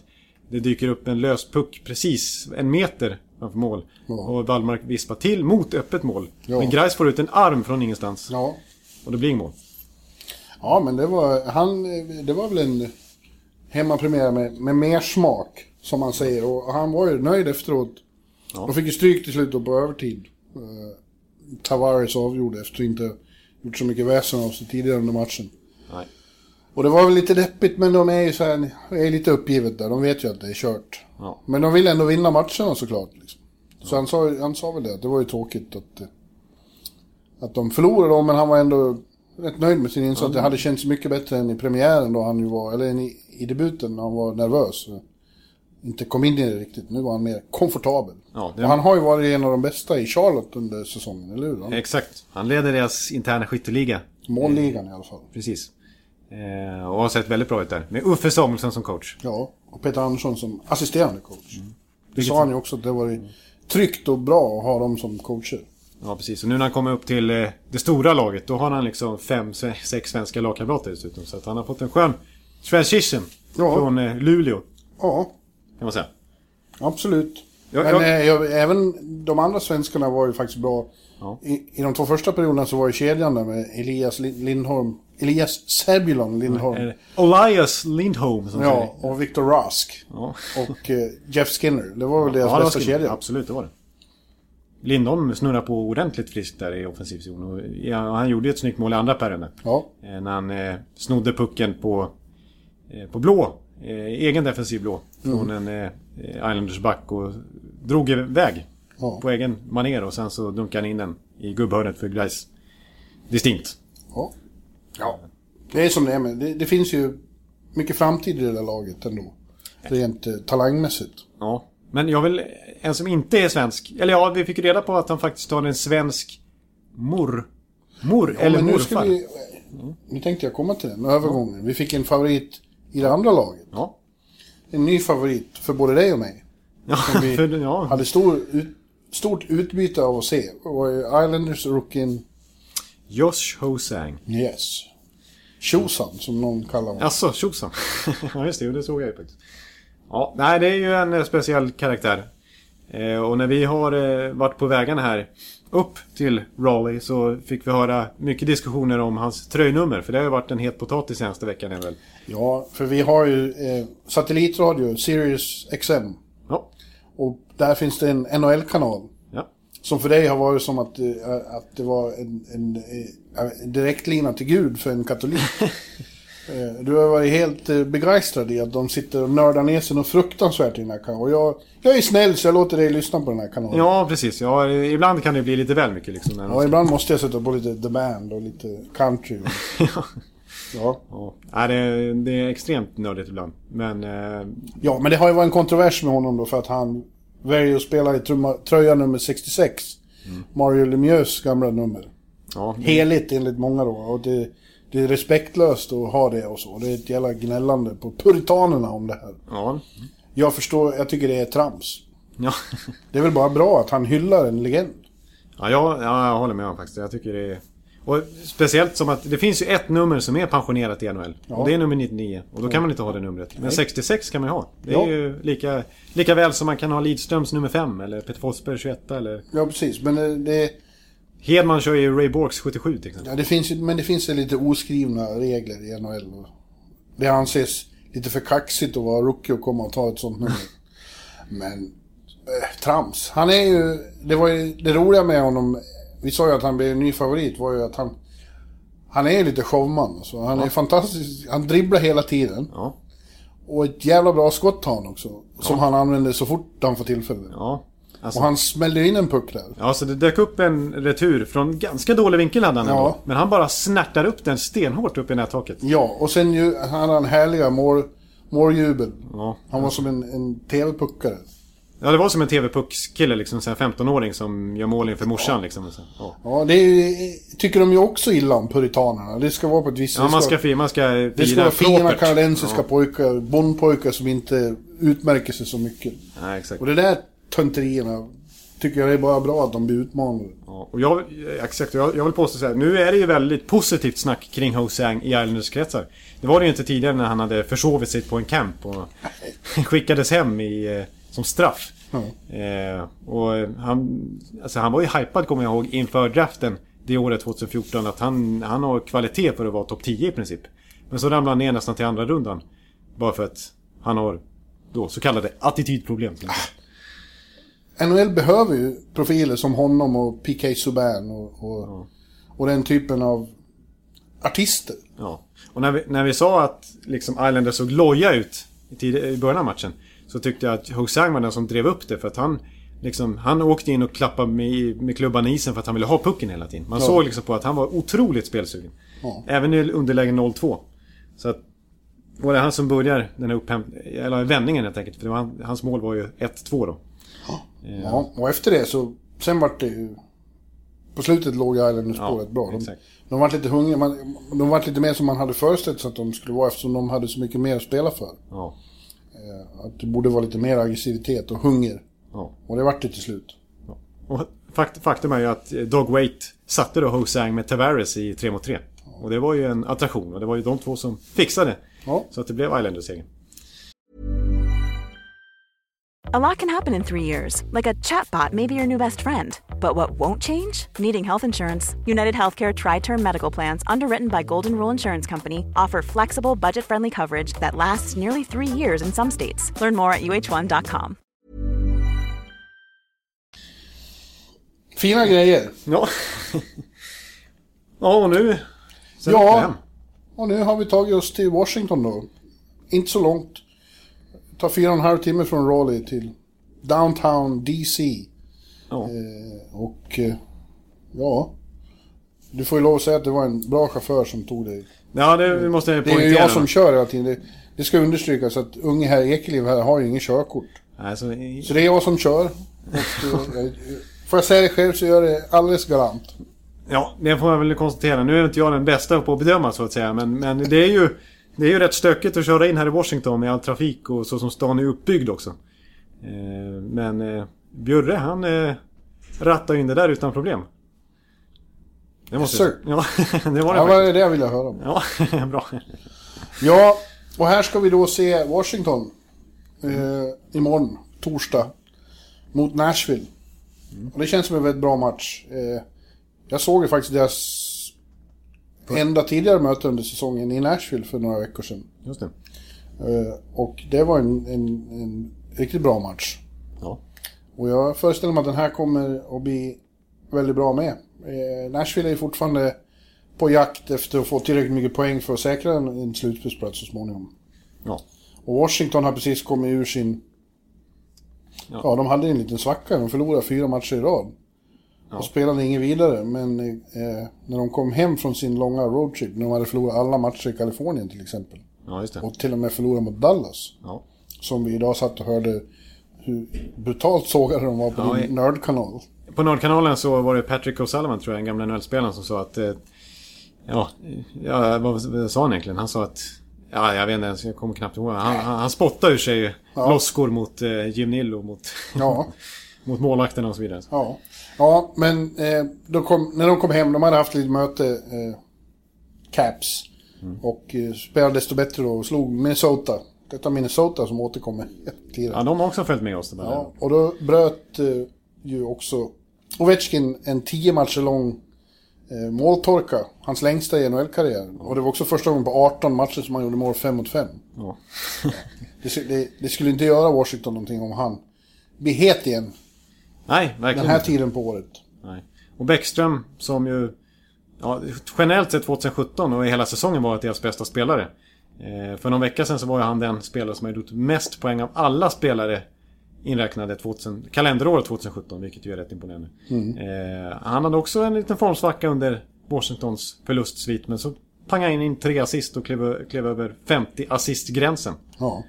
Det dyker upp en lös puck precis en meter framför mål. Ja. Och Wallmark vispar till mot öppet mål. Ja. Men Grais får ut en arm från ingenstans. Ja. Och det blir inget mål. ja, men det var, han, det var väl en hemmapremiär med, med mer smak, som man säger. Och han var ju nöjd efteråt. Ja. De fick ju stryk till slut på övertid. Uh, Tavares avgjorde efter att inte gjort så mycket väsen av sig tidigare under matchen. Nej. Och det var väl lite deppigt, men de är ju så här, är lite uppgivet där. De vet ju att det är kört. Ja. Men de vill ändå vinna matcherna såklart. Liksom. Så han, sa, han sa väl det, att det var ju tråkigt att, eh, att de förlorade då, men han var ändå rätt nöjd med sin insats. Det hade känts mycket bättre än i premiären då han ju var, eller i, i debuten när han var nervös. Inte kom in i det riktigt. Nu var han mer komfortabel. Ja, det- Och han har ju varit en av de bästa i Charlotte under säsongen, eller hur? Exakt. Han leder deras interna skytteliga. målligan i alla fall. Precis. Eh, och har sett väldigt bra ut där. Med Uffe Samuelsson som coach. Ja, och Peter Andersson som assisterande coach. Det Vilket- sa han ju också att det var tryggt och bra att ha dem som coacher. Ja, precis. Och nu när han kommer upp till eh, det stora laget, då har han liksom fem, se- sex svenska lagkamrater dessutom. Så att han har fått en skön transition Ja. från eh, Luleå, Ja, kan man säga. absolut. Ja, Men ja. eh, jag, även de andra svenskarna var ju faktiskt bra. Ja. I, I de två första perioderna så var ju kedjan där med Elias Lin- Lindholm, Elias Sebulon Lindholm. Elias Lindholm som ja, säger. och Victor Rask. Ja. Och eh, Jeff Skinner. Det var väl deras Ja, bästa kedja. Absolut, det var det. Lindholm snurrar på ordentligt friskt där i offensiv zon. Och, ja, han gjorde ett snyggt mål i andra perioden. Ja. Eh, när han eh, snodde pucken på, eh, på blå. Eh, egen defensiv blå. Från en eh, Islanders back och drog iväg. Ja. På egen maner och sen så dunkade han in den i gubbhörnet för Gleis. Distinkt. Ja. ja. Det är som det är med. Det, det finns ju mycket framtid i det där laget ändå. Rent eh, talangmässigt. Ja. Men jag vill... En som inte är svensk. Eller ja, vi fick reda på att han faktiskt har en svensk mor... Mor eller men nu morfar. ska vi... Nu tänkte jag komma till den övergången. Vi fick en favorit i det andra laget. Ja. En ny favorit för både dig och mig. Ja, vi för, ja. Hade stor, ut, stort utbyte av att se. Och Islanders rookien Josh Hosang. Yes. Chosan, som någon kallar honom. Jaså, tjosan. ja, just det. Det såg jag ju faktiskt. Ja, nej, det är ju en eh, speciell karaktär. Eh, och när vi har eh, varit på vägarna här upp till Raleigh så fick vi höra mycket diskussioner om hans tröjnummer. För det har ju varit en het potatis senaste veckan väl. Ja, för vi har ju eh, satellitradio, Sirius XM. Ja. Och där finns det en NHL-kanal. Ja. Som för dig har varit som att, eh, att det var en, en, eh, en direktlina till Gud för en katolik. Eh, Du har varit helt eh, begeistrad i att de sitter och nördar ner sig något fruktansvärt i den här kanalen. Och jag, jag är snäll så jag låter dig lyssna på den här kanalen. ja, precis. Ja, ibland kan det bli lite väl mycket liksom. Ja, ibland måste jag sätta på lite The Band och lite country. Ja. ja. Nej, det, det är extremt nördigt ibland. Men... Eh, ja, men det har ju varit en kontrovers med honom då för att han väljer att spela i tröja nummer 66. Mario Lemieux gamla nummer. ja, Heligt enligt många då. Och det, det är respektlöst att ha det och så. Det är ett jävla gnällande på puritanerna om det här. ja. Jag förstår, jag tycker det är trams. Ja. Det är väl bara bra att han hyllar en legend. Ja, jag, ja, jag håller med om faktiskt. Jag tycker det är... Och speciellt som att det finns ju ett nummer som är pensionerat i NHL. Ja. Och det är nummer 99. Och då kan man inte ha det numret. Men 66 kan man ju ha. Det är Ja. ju lika, lika väl som man kan ha Lidströms nummer 5 eller Peter Forsberg 21 eller... Ja, precis. Men det, Hedman kör ju Ray Borks 77 till exempel. ja, det finns men det finns ju lite oskrivna regler i NHL. Det anses lite för kaxigt att vara rookie och komma och ta ett sånt nummer. Men eh, trams. Han är ju, det var ju det roliga med honom. Vi sa ju att han blev en ny favorit. Var ju att han, han är ju lite showman. Så han är fantastisk. Han dribblar hela tiden. Ja. Och ett jävla bra skott har han också. Som han använder så fort han får tillfälle. Ja. Alltså, Och han smällde in en puck där. ja, så det dök upp en retur från ganska dålig vinkel hade han Ja. ändå. Men han bara snärtar upp den stenhårt upp i nättaket. Ja, och sen ju, han hade en härliga mål, måljubel. Ja. Han var som en, en TV-puckare. ja, det var som en TV-puckskille liksom. här 15-åring som gör mål inför morsan liksom. och Så, ja. Ja, det är, tycker de ju också illa om puritanerna. Det ska vara på ett visst ja, man ska, fi- man ska fira Det ska vara fina kanadensiska pojkar, bondpojkar som inte utmärker sig så mycket. Ja, exakt. Och det där tönterierna tycker jag det är bara bra att de blir utmanade. Ja, och jag, exakt, jag, jag vill påstå så här. Nu är det ju väldigt positivt snack kring Hosang i Islanders kretsar. Det var det ju inte tidigare när han hade försovit sig på en camp och skickades hem i, eh, som straff. Ja. Eh, och han, alltså han var ju hypad kommer jag ihåg inför draften det året 2014 att han, han har kvalitet för att vara topp 10 i princip. Men så ramlade han ner nästan till andra rundan. Bara för att han har då så kallade attitydproblem. NHL behöver ju profiler som honom och PK Subban och, och, och den typen av artister. Ja. Och när vi, när vi sa att liksom Islanders såg loja ut i, tid, i början av matchen. Så tyckte jag att Hosang var den som drev upp det för att han... Liksom, han åkte in och klappade med, med klubban i isen för att han ville ha pucken hela tiden. Man Ja. såg liksom på att han var otroligt spelsugen. Ja. Även i underläge 0-2. Så att... Och det är han som börjar den här upphämt... Eller vändningen helt enkelt. För han, hans mål var ju 1-2 då. Ja, och efter det så... Sen vart det ju... På slutet låg Islanders Ja, bra. De, exakt. de vart lite hungriga. Man, de vart lite mer som man hade föreställt sig att de skulle vara eftersom de hade så mycket mer att spela för. Ja. Eh, Att det borde vara lite mer aggressivitet och hunger. ja. Och det vart det till slut. Och fakt, faktum är ju att Dog Wait satte då Hosang med Tavares i 3 mot 3. Och det var ju en attraktion och det var ju de två som fixade. Ja. Så att det blev Islanders seger. A lot can happen in three years, like a chatbot may be your new best friend. But what won't change? Needing health insurance. United Healthcare Tri Term Medical Plans, underwritten by Golden Rule Insurance Company, offer flexible, budget friendly coverage that lasts nearly three years in some states. Learn more at uh1.com. Fina grejer. Ja. ja, och nu... Så Ja. åker vi hem. Och nu har vi tagit oss till Washington då. Inte så långt. Tar fyra och en halv timme från Raleigh till downtown DC. Ja. Eh, och eh, ja, du får ju lov att säga att det var en bra chaufför som tog dig. ja, det vi måste Det är poängtera. ju jag som kör hela tiden. Det, det ska understrykas att unge herr Ekeliv här har ju ingen körkort. Alltså, i- Så det är jag som kör. Och, jag- får jag säga det själv så gör jag det alldeles galant. Ja, det får jag väl konstatera. Nu är inte jag den bästa på att bedöma så att säga. Men, men det är ju... Det är ju rätt stökigt att köra in här i Washington med all trafik och så som stan är uppbyggd också. Eh, men eh, Bjurre han eh, rattar in det där utan problem. Det måste säga. Ja, det var det Ja, faktiskt. vad är det jag ville höra om? Ja, bra. Ja, och här ska vi då se Washington eh, imorgon, torsdag, mot Nashville. Och det känns som en väldigt bra match. Eh, jag såg ju faktiskt deras enda tidigare möte under säsongen i Nashville för några veckor sedan. Just det. Eh, och det var en, en, en riktigt bra match. Ja. Och jag föreställer mig att den här kommer att bli väldigt bra med. Eh, Nashville är fortfarande på jakt efter att få tillräckligt mycket poäng för att säkra en, en slutspelsplats så småningom. Ja. Och Washington har precis kommit ur sin... Ja. Ja, de hade en liten svacka. De förlorade fyra matcher i rad. Och spelade inget vidare. Men eh, när de kom hem från sin långa roadtrip, när de hade förlorat alla matcher i Kalifornien till exempel. Ja. Och till och med förlorat mot Dallas. Ja. Som vi idag satt och hörde hur brutalt sågade de var på Ja, din nördkanal. På Nordkanalen så var det Patrick O'Sullivan tror jag, den gamla NHL-spelaren som sa att... Eh, ja, ja, vad, sa han egentligen? Han sa att... Ja, jag vet inte ens, jag kommer knappt ihåg. Han, han, han spottade ur sig Ja. loskor mot eh, Jim Nill och mot, Ja, mot målvakterna och så vidare. ja. Ja, men eh, då kom, när de kom hem, de hade haft lite möte, eh, Caps. Och eh, spelade desto bättre då och slog Minnesota. Detta Minnesota som återkommer tiden. Ja, de har också följt med oss. Det. Ja, och då bröt eh, ju också Ovechkin en tio matcher lång eh, måltorka. Hans längsta i NHL-karriär. Och det var också första gången på 18 matcher som han gjorde mål 5 mot 5. Ja. Det, sk- det, det skulle inte göra Washington någonting om han blir het igen Nej, den verkligen här inte. tiden på året. Nej. Och Bäckström som ju... Ja, generellt sett 2017 och i hela säsongen varit deras bästa spelare. Eh, för någon vecka sedan så var ju han den spelare som har gjort mest poäng av alla spelare inräknade 2000, kalenderåret 2017, vilket ju är rätt imponerande. Eh, han hade också en liten formsvacka under Washingtons förlustsvit, men så pangade han in tre assist och klev, klev över 50 assistgränsen. Ja.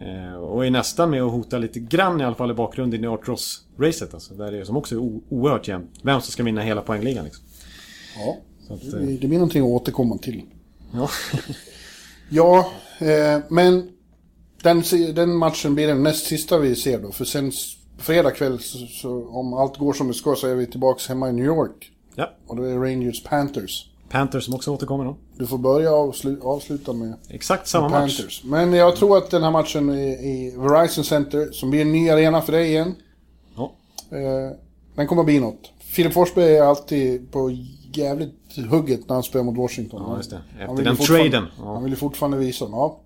Eh, och är nästan med att hota lite grann i alla fall i bakgrunden i Art Ross-racet. Alltså, där det är, som också är oerhört jämnt. Vem som ska vinna hela poängligan liksom. ja. Att, Det, eh, blir- det blir någonting att återkomma till. ja. Ja, eh, men den, den matchen blir den näst sista vi ser då. För sen fredag kväll, så, så, om allt går som det ska, så är vi tillbaka hemma i New York. ja. Och då är det Rangers Panthers. Panthers som också återkommer då. Du får börja och avslu- avsluta med Exakt samma match. Panthers. Men jag tror att den här matchen i, i Verizon Center, som blir en ny arena för dig igen, Ja. eh, den kommer att bli något. Filip Forsberg är alltid på jävligt hugget när han spelar mot Washington. Ja, just det. Efter den traden. Ja. Han vill ju fortfarande visa dem, ja.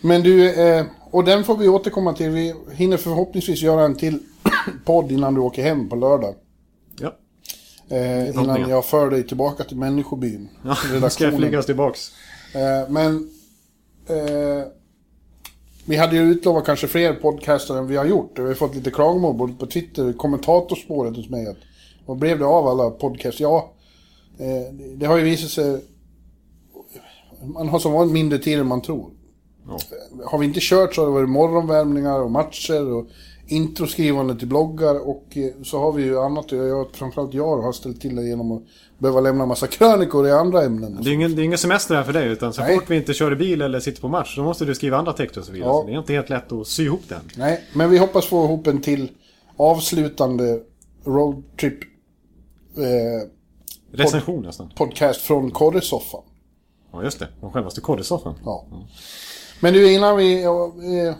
Men du, eh, och den får vi återkomma till. Vi hinner förhoppningsvis göra en till podd innan du åker hem på lördag. Eh, innan jag för dig tillbaka till människobyn. ja. Nu ska jag redaktionen. flygas tillbaks. Eh, men eh, vi hade ju utlovat kanske fler podcaster än vi har gjort. Vi har fått lite klagomål både på Twitter, kommentatorspåret hos mig. Att, vad blev det av alla podcasts? Ja, eh, det- det har ju visat sig... Man har som vanligt mindre tid än man tror. Ja. Har vi inte kört så har det varit morgonvärmningar och matcher och introskrivande till bloggar och eh, så har vi ju annat att göra. Framförallt jag har ställt till det genom att behöva lämna en massa krönikor i andra ämnen. Det är ingen, det är ingen semester här för dig utan så Nej. fort vi inte kör i bil eller sitter på match så måste du skriva andra texter och så vidare. Ja. Så det är inte helt lätt att sy ihop den. Nej, men vi hoppas få ihop en till avslutande roadtrip eh, Recension nästan. podcast från korresoffan. Ja just det. Den självaste koddesoffan. Ja. Men du, innan vi... Eh,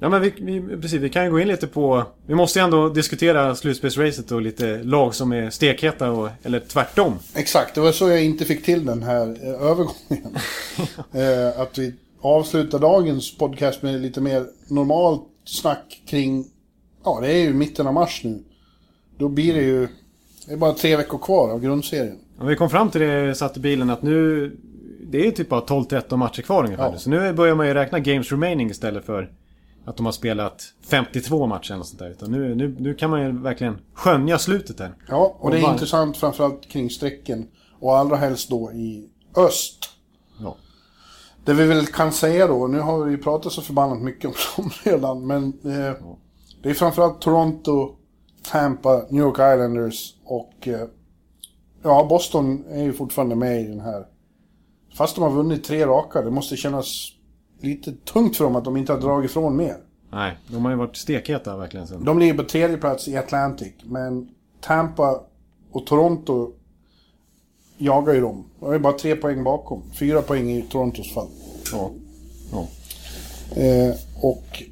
Ja men vi, vi, precis, vi kan ju gå in lite på... Vi måste ju ändå diskutera slutspelsracet och lite lag som är stekheta och, eller tvärtom. exakt, det var så jag inte fick till den här eh, övergången. eh, att vi avslutar dagens podcast med lite mer normalt snack kring... Ja, det är ju mitten av mars nu. Då blir det ju... Det är bara tre veckor kvar av grundserien. Och vi kom fram till det, satt i bilen, att nu... Det är typ bara 12-13 matcher kvar ungefär. Ja. Så nu börjar man ju räkna games remaining istället för att de har spelat 52 matcher eller sånt där. Utan nu, nu, nu kan man ju verkligen skönja slutet där. Ja, och det är var- intressant framförallt kring strecken. Och allra helst då i öst. Ja. Det vi väl kan säga då, nu har vi ju pratat så förbannat mycket om dem redan, men eh, det är framförallt Toronto, Tampa, New York Islanders och eh, ja, Boston är ju fortfarande med i den här. Fast de har vunnit tre raka, det måste kännas lite tungt för dem att de inte har dragit ifrån mer. Nej, de har ju varit stekheta verkligen sen. De ligger på tredje plats i Atlantic, men Tampa och Toronto jagar ju dem. De är bara tre poäng bakom. Fyra poäng i Torontos fall. Ja. Ja. Eh, och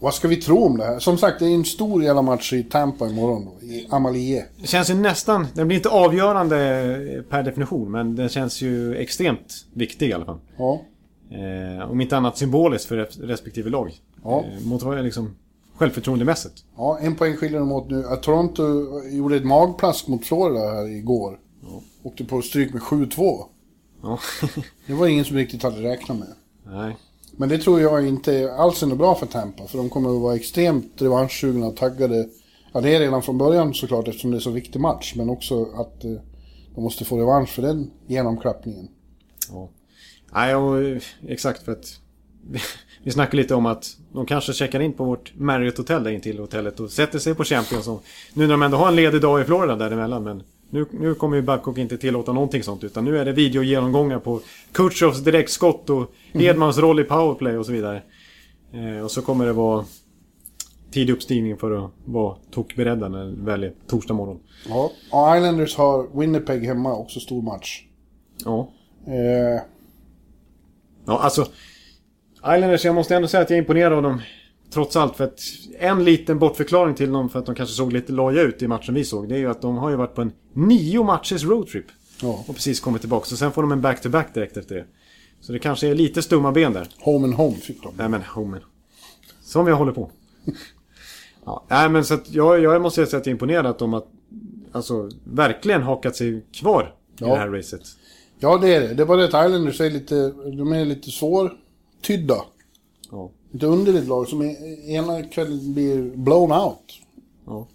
vad ska vi tro om det här? Som sagt, det är en stor jävla match i Tampa imorgon då, i Amalie. Det känns ju nästan... Den blir inte avgörande per definition, men den känns ju extremt viktig i alla fall. Ja. Eh, om inte annat symboliskt för res- respektive lag. Ja. Eh, mot liksom självförtroendemässigt. ja, en poäng skiljer dem åt nu. Toronto gjorde ett magplask mot Florida här igår. Åkte på stryk med 7-2. Ja. Det var ingen som riktigt hade räknat med. Nej. Men det tror jag inte alls är något bra för Tampa. För de kommer att vara extremt revanschsugna och taggade. Ja, det är redan från början såklart eftersom det är så viktig match. Men också att eh, de måste få revansch för den genomklappningen. Ja. Nej, och, exakt för att... Vi snackade lite om att de kanske checkar in på vårt Marriott Hotel där intill hotellet och sätter sig på Champions. Och, nu när de ändå har en ledig dag i Florida däremellan. Men nu, nu kommer ju Babcock inte tillåta någonting sånt. Utan nu är det videogenomgångar på Kutjovs direktskott och Hedmans roll i powerplay och så vidare. Eh, och så kommer det vara tidig uppstigning för att vara tokberedda när det väl är torsdag morgon. Ja. Islanders har Winnipeg hemma, också stor match. Ja. Eh, Ja, alltså... Islanders, jag måste ändå säga att jag är imponerad av dem. Trots allt, för att en liten bortförklaring till dem för att de kanske såg lite loja ut i matchen vi såg. Det är ju att de har ju varit på en nio matchers roadtrip. ja. Och precis kommit tillbaka. Så sen får de en back-to-back direkt efter det. Så det kanske är lite stumma ben där. Home and home fick de. Nej men, homen. Som jag håller på. ja, nej men så att jag, jag måste säga att jag är imponerad att de har alltså, verkligen hakat sig kvar i Ja. det här racet. Ja, det är det. Det är bara det att Islanders är lite, de är lite svårtydda. Ja. Ett underligt lag som ena kvällen blir blown out. Ja.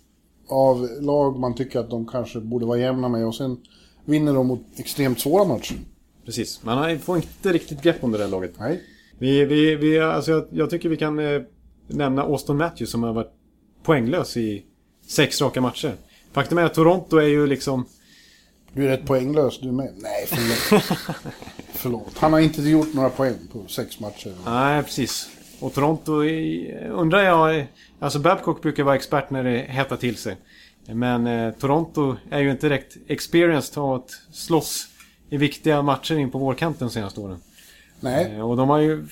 Av lag man tycker att de kanske borde vara jämna med och sen vinner de mot extremt svåra matcher. Precis. Man får inte riktigt grepp om det där laget. Nej. Vi, vi, vi, alltså jag, jag tycker vi kan eh, nämna Austin Matthews som har varit poänglös i sex raka matcher. Faktum är att Toronto är ju liksom... Du är rätt poänglös du med. Nej, förlåt. förlåt. Han har inte gjort några poäng på sex matcher. Nej, precis. Och Toronto undrar jag... Alltså Babcock brukar vara expert när det hettar till sig. Men eh, Toronto är ju inte direkt experienced av att slåss i viktiga matcher in på vårkanten de senaste åren. Nej, Eh, och de har ju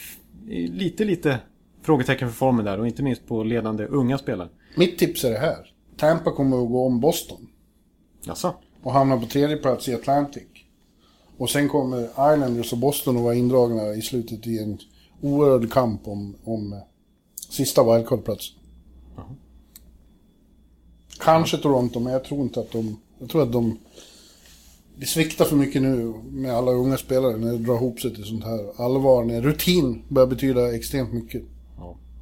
lite, lite frågetecken för formen där och inte minst på ledande unga spelare. mitt tips är det här. Tampa kommer att gå om Boston. Jaså? Och hamnar på tredje plats i Atlantic. Och sen kommer Islanders och Boston att vara indragna i slutet i en oerhörd kamp om, om eh, sista wildcard-platsen. Kanske Toronto, men jag tror inte att de... Jag tror att de... Det sviktar för mycket nu med alla unga spelare när det drar ihop sig till sånt här allvar. När rutin börjar betyda extremt mycket.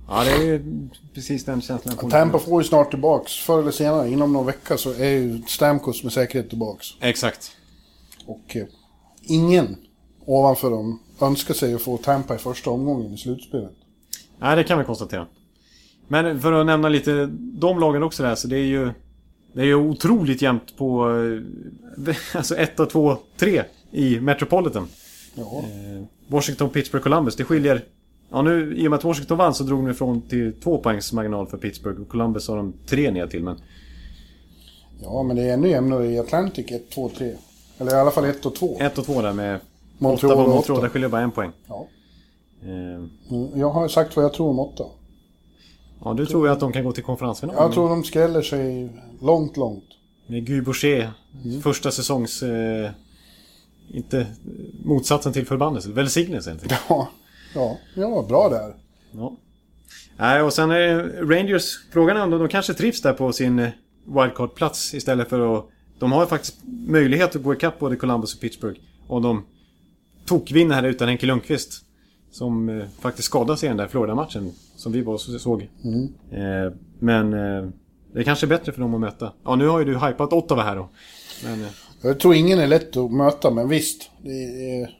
Ja. ja, det är ju precis den känslan. får. Tampa får ju snart tillbaks. Förr eller senare, inom någon vecka, så är ju Stamkos med säkerhet tillbaks. Exakt. Och eh, ingen ovanför dem önskar sig att få Tampa i första omgången i slutspelet. Nej, det kan vi konstatera. Men för att nämna lite de lagen också där, så det är ju... Det är ju otroligt jämnt på... eh, Alltså 1, 2, 3 i Metropolitan. Ja, Eh, Washington, Pittsburgh, Columbus. Det skiljer... Ja, nu i och med att Washington vann så drog de ifrån till två poängs marginal för Pittsburgh. Och Columbus har de tre ner till, men... ja men det är ännu jämnare i Atlantic 1, 2, 3. Eller i alla fall 1 och 2. 1 och 2 där med... Montreal och och Montreal, åtta. där skiljer bara en poäng. Ja. Eh, Mm, Jag har sagt vad jag tror om 8. Ja, du tror ju att de kan gå till konferensfinal. Jag tror de skräller sig långt, långt. Med Guy Boucher, första säsongs... Eh, inte motsatsen till förbannelse, välsignelse helt enkelt. Ja, ja, ja bra där. Ja. Nej, och sen är Rangers, frågan är om de, de kanske trivs där på sin eh, wildcard-plats istället för att... De har faktiskt möjlighet att gå ikapp både Columbus och Pittsburgh. Om de tokvinner här utan Henke Lundqvist. Som eh, faktiskt skadade sig i den där Florida-matchen. Som vi och såg. Eh, men eh, det är kanske bättre för dem att möta. Ja, nu har ju du hypat Ottawa här då. Men, eh, Jag tror ingen är lätt att möta, men visst. Det är,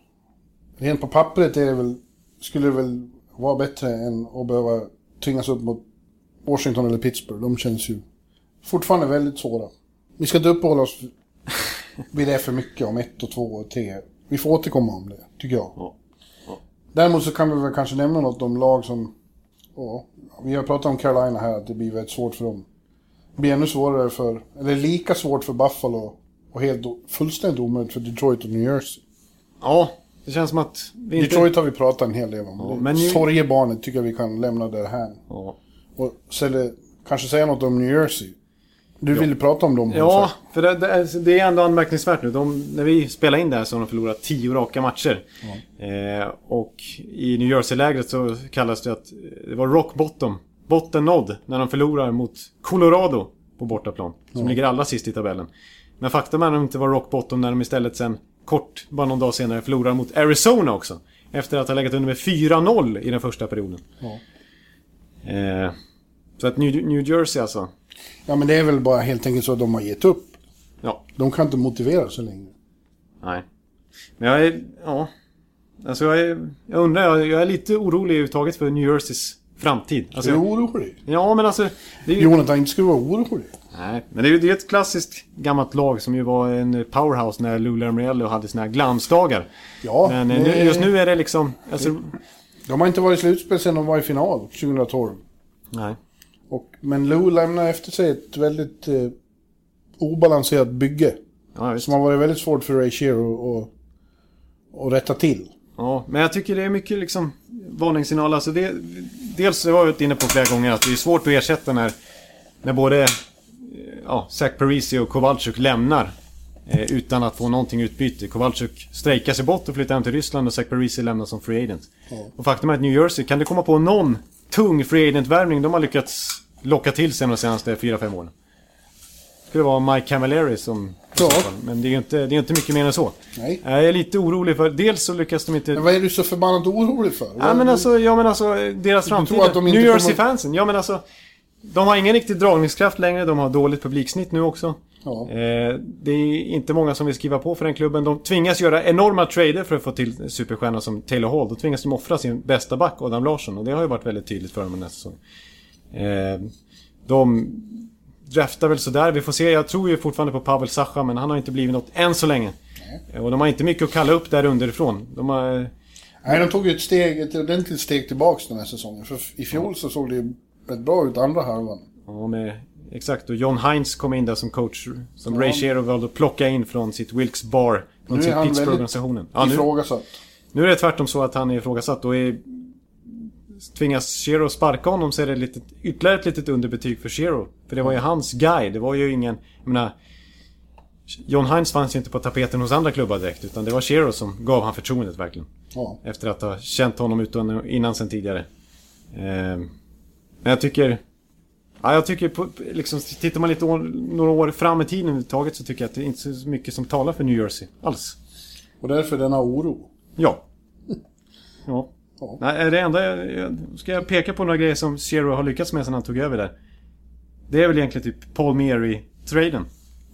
rent på pappret är det väl, skulle det väl vara bättre än att behöva tvingas upp mot Washington eller Pittsburgh. De känns ju fortfarande väldigt svåra. Vi ska inte uppehålla oss vid det för mycket om ett och två och tre. Vi får återkomma om det, tycker jag. Ja. Däremot så kan vi väl kanske nämna något om lag som... Ja, vi har pratat om Carolina här, att det blir väldigt svårt för dem. Det blir ännu svårare för... Eller lika svårt för Buffalo och helt fullständigt omöjligt för Detroit och New Jersey. ja, det känns som att vi inte... Detroit har vi pratat en hel del om. Ja, men Sorgebarnet tycker jag vi kan lämna där här. Ja. Och ställa, kanske säga något om New Jersey. Du ville prata om dem? Ja, Hansa. för det, det, är- det är ändå anmärkningsvärt nu. De, när vi spelar in det här så har de förlorat tio raka matcher. Eh, och i New Jersey-lägret så kallas det att eh, det var rock bottom. Botten nådd när de förlorar mot Colorado på bortaplan. Som ligger allra sist i tabellen. Men faktum är att de inte var rock bottom när de istället sen kort, bara någon dag senare, förlorar mot Arizona också. Efter att ha legat under med 4-0 i den första perioden. Ja. Eh, så att New, New Jersey alltså. ja, men det är väl bara helt enkelt så att de har gett upp. Ja, De kan inte motivera sig längre. Nej. Men jag är... Ja. Alltså jag är... Jag undrar, jag, jag är lite orolig överhuvudtaget för New Jerseys framtid. Är Alltså, du orolig? ja, men alltså... Det är ju, Jonathan, inte ska du vara orolig. Nej, men det är ju ett klassiskt gammalt lag som ju var en powerhouse när Lou Lamoriello hade sina glansdagar. Ja, Men eh, nu, just nu är det liksom... Alltså, De har inte varit i slutspel sedan de var i final 2012. nej. Och, men Lou lämnar efter sig ett väldigt eh, obalanserat bygge. Ja. Som har varit väldigt svårt för Ray Shero att, att rätta till. Ja, men jag tycker det är mycket liksom varningssignaler. Alltså det, dels det har jag varit inne på flera gånger att det är svårt att ersätta när, när både ja, Zach Parisi och Kowalczyk lämnar eh, utan att få någonting utbyte. Kowalczyk strejkar sig bort och flyttar hem till Ryssland och Zach Parisi lämnar som free agent. Och faktum är att New Jersey, kan du komma på någon tung free agent-värvning de har lyckats locka till sig de senaste 4-5 åren? Det skulle vara Mike Camilleri som... Ja. Men det är ju inte, det är inte mycket mer än så. Nej. Jag är lite orolig för, dels så lyckas de inte... Men vad är du så förbannat orolig för? Ja men alltså, ja men alltså deras framtid. New kommer- Jersey-fansen. Ja men alltså. De har ingen riktig dragningskraft längre. De har dåligt publiksnitt nu också. Ja. Eh, det är inte många som vill skriva på för den klubben. De tvingas göra enorma trader för att få till superstjärnor som Taylor Hall. Då tvingas de offra sin bästa back, Adam Larsson. Och det har ju varit väldigt tydligt för dem nästa säsong. Eh, de draftar väl sådär. Vi får se. Jag tror ju fortfarande på Pavel Sacha, men han har inte blivit något än så länge. Eh, Och de har inte mycket att kalla upp där underifrån. De har... Nej, de tog ju ett steg, ett ordentligt steg tillbaks den här säsongen. För i fjol så såg det ju rätt bra ut andra halvan. Ja, med, exakt. Och John Hines kom in där som coach. Som Ja. Ray Shero valde att plocka in från sitt Wilkes Bar. Från Nu sin han Pittsburgh-organisationen. Ja, nu, Ifrågasatt. nu är det tvärtom så att han är ifrågasatt. Och är, tvingas Shero sparka honom så är det lite, ytterligare ett litet underbetyg för Shero. För det var ju hans guy. Det var ju ingen... Jag menar, John Hines fanns ju inte på tapeten hos andra klubbar direkt. Utan det var Shero som gav han förtroendet verkligen. Ja. Efter att ha känt honom utan, innan sen tidigare. Eh, men jag tycker... Ja, jag tycker på, liksom, tittar man lite år, några år fram i tiden överhuvudtaget så tycker jag att det är inte är så mycket som talar för New Jersey alls. Och därför denna oro. Ja. Ja. Ja. Nej, det enda jag, jag... Ska jag peka på några grejer som Zero har lyckats med sedan han tog över där? Det är väl egentligen typ Paul Mary-traden.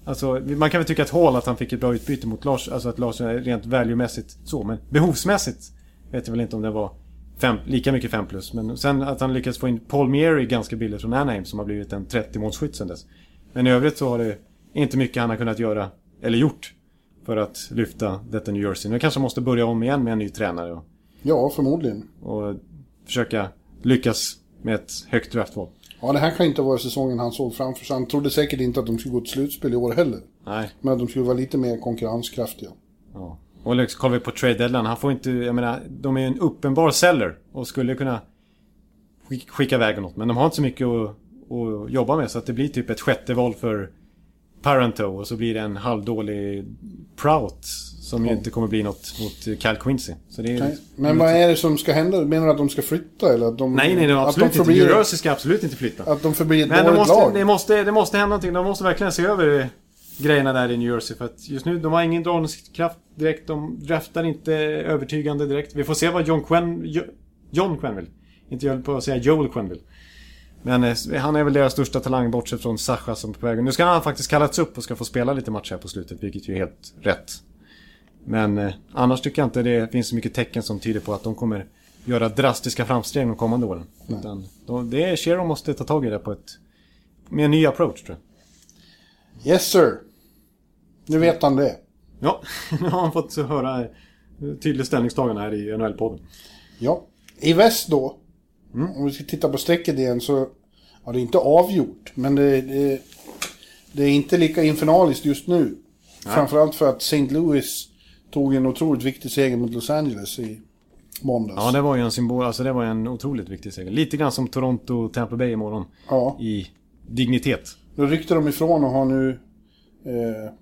Alltså, man kan väl tycka att Hall att han fick ett bra utbyte mot Lars, alltså att Lars är rent value-mässigt så, men behovsmässigt vet jag väl inte om det var fem, lika mycket 5 plus. Men sen att han lyckats få in Paul Mary ganska billigt från Anaheim som har blivit en 30-målsskytt sen dess. Men i övrigt så har det inte mycket han har kunnat göra, eller gjort, för att lyfta detta New Jersey. Nu kanske måste börja om igen med en ny tränare och, Ja, förmodligen. och försöka lyckas med ett högt draftval. Ja, det här kan inte vara säsongen han såg framför sig. Han trodde säkert inte att de skulle gå till slutspel i år heller. Nej. Men att de skulle vara lite mer konkurrenskraftiga. Ja. Och liksom, kollar vi på trade deadline, han får inte, jag menar, de är en uppenbar seller och skulle kunna skick- skicka iväg något. Men de har inte så mycket att, att jobba med så att det blir typ ett sjätte val för Parento och så blir det en halvdålig Prout Som ju inte kommer bli något mot Cal Quincy. Så det är. Men vad är det som ska hända? Menar du att de ska flytta eller att de... Nej, nej, nej absolut de inte. förblir, Jersey ska absolut inte flytta. Att de förblir ett Men dåligt måste, lag? det, måste, det måste hända någonting. De måste verkligen se över grejerna där i New Jersey. För att just nu, de har ingen dragningskraft direkt. De draftar inte övertygande direkt. Vi får se vad John Quen... Jo- John Quenville. Inte jag på att säga Joel Quenville. Men eh, han är väl deras största talang bortsett från Sasha som är på väg. Nu ska han faktiskt kallats upp och ska få spela lite matcher här på slutet, vilket ju är helt rätt. Men eh, annars tycker jag inte det finns så mycket tecken som tyder på att de kommer göra drastiska framsteg de kommande åren. Utan de, det är Shero måste ta tag i det på ett... Med en ny approach tror jag. Yes sir. Nu vet han det. Ja, nu har han fått höra tydligt ställningstagande här i NHL-podden. Ja. I väst då. Mm. Om vi ska titta på strecket igen så... Ja, det är inte avgjort. Men det, det, det är inte lika infernaliskt just nu. Framförallt för att St. Louis tog en otroligt viktig seger mot Los Angeles i måndags. Ja, det var ju en symbol, alltså det var en otroligt viktig seger. Lite grann som Toronto och Tampa Bay imorgon. Ja. I dignitet. Då ryckte de ifrån och har nu... Eh,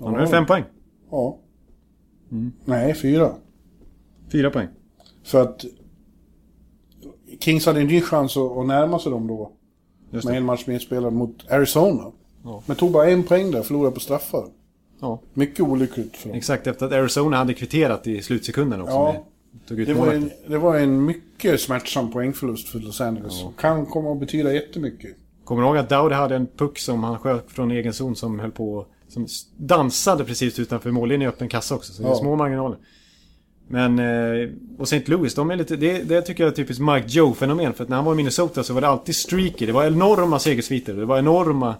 Ja, nu är det fem poäng. ja. Mm. Nej, fyra. Fyra poäng. För att Kings hade en ny chans att, att närma sig dem då. Just Med det. en match mer spelad mot Arizona. Ja. Men tog bara en poäng där, förlorade på straffar. Ja, Mycket olyckligt för dem. exakt efter att Arizona hade kvitterat i slutsekunden också. Ja. Det var, en, det var en mycket smärtsam poängförlust för Los Angeles. Kan komma att betyda jättemycket. Kommer du ihåg att Dowd hade en puck som han sköt från egen zon som höll på... Som dansade precis utanför mållinjen i öppen kassa också. Så det är Ja. små marginaler. Men... Eh, och St. Louis, de är lite... Det, det tycker jag är typiskt Mike Joe-fenomen. För att när han var i Minnesota så var det alltid streaky. Det var enorma segersviter. Det var enorma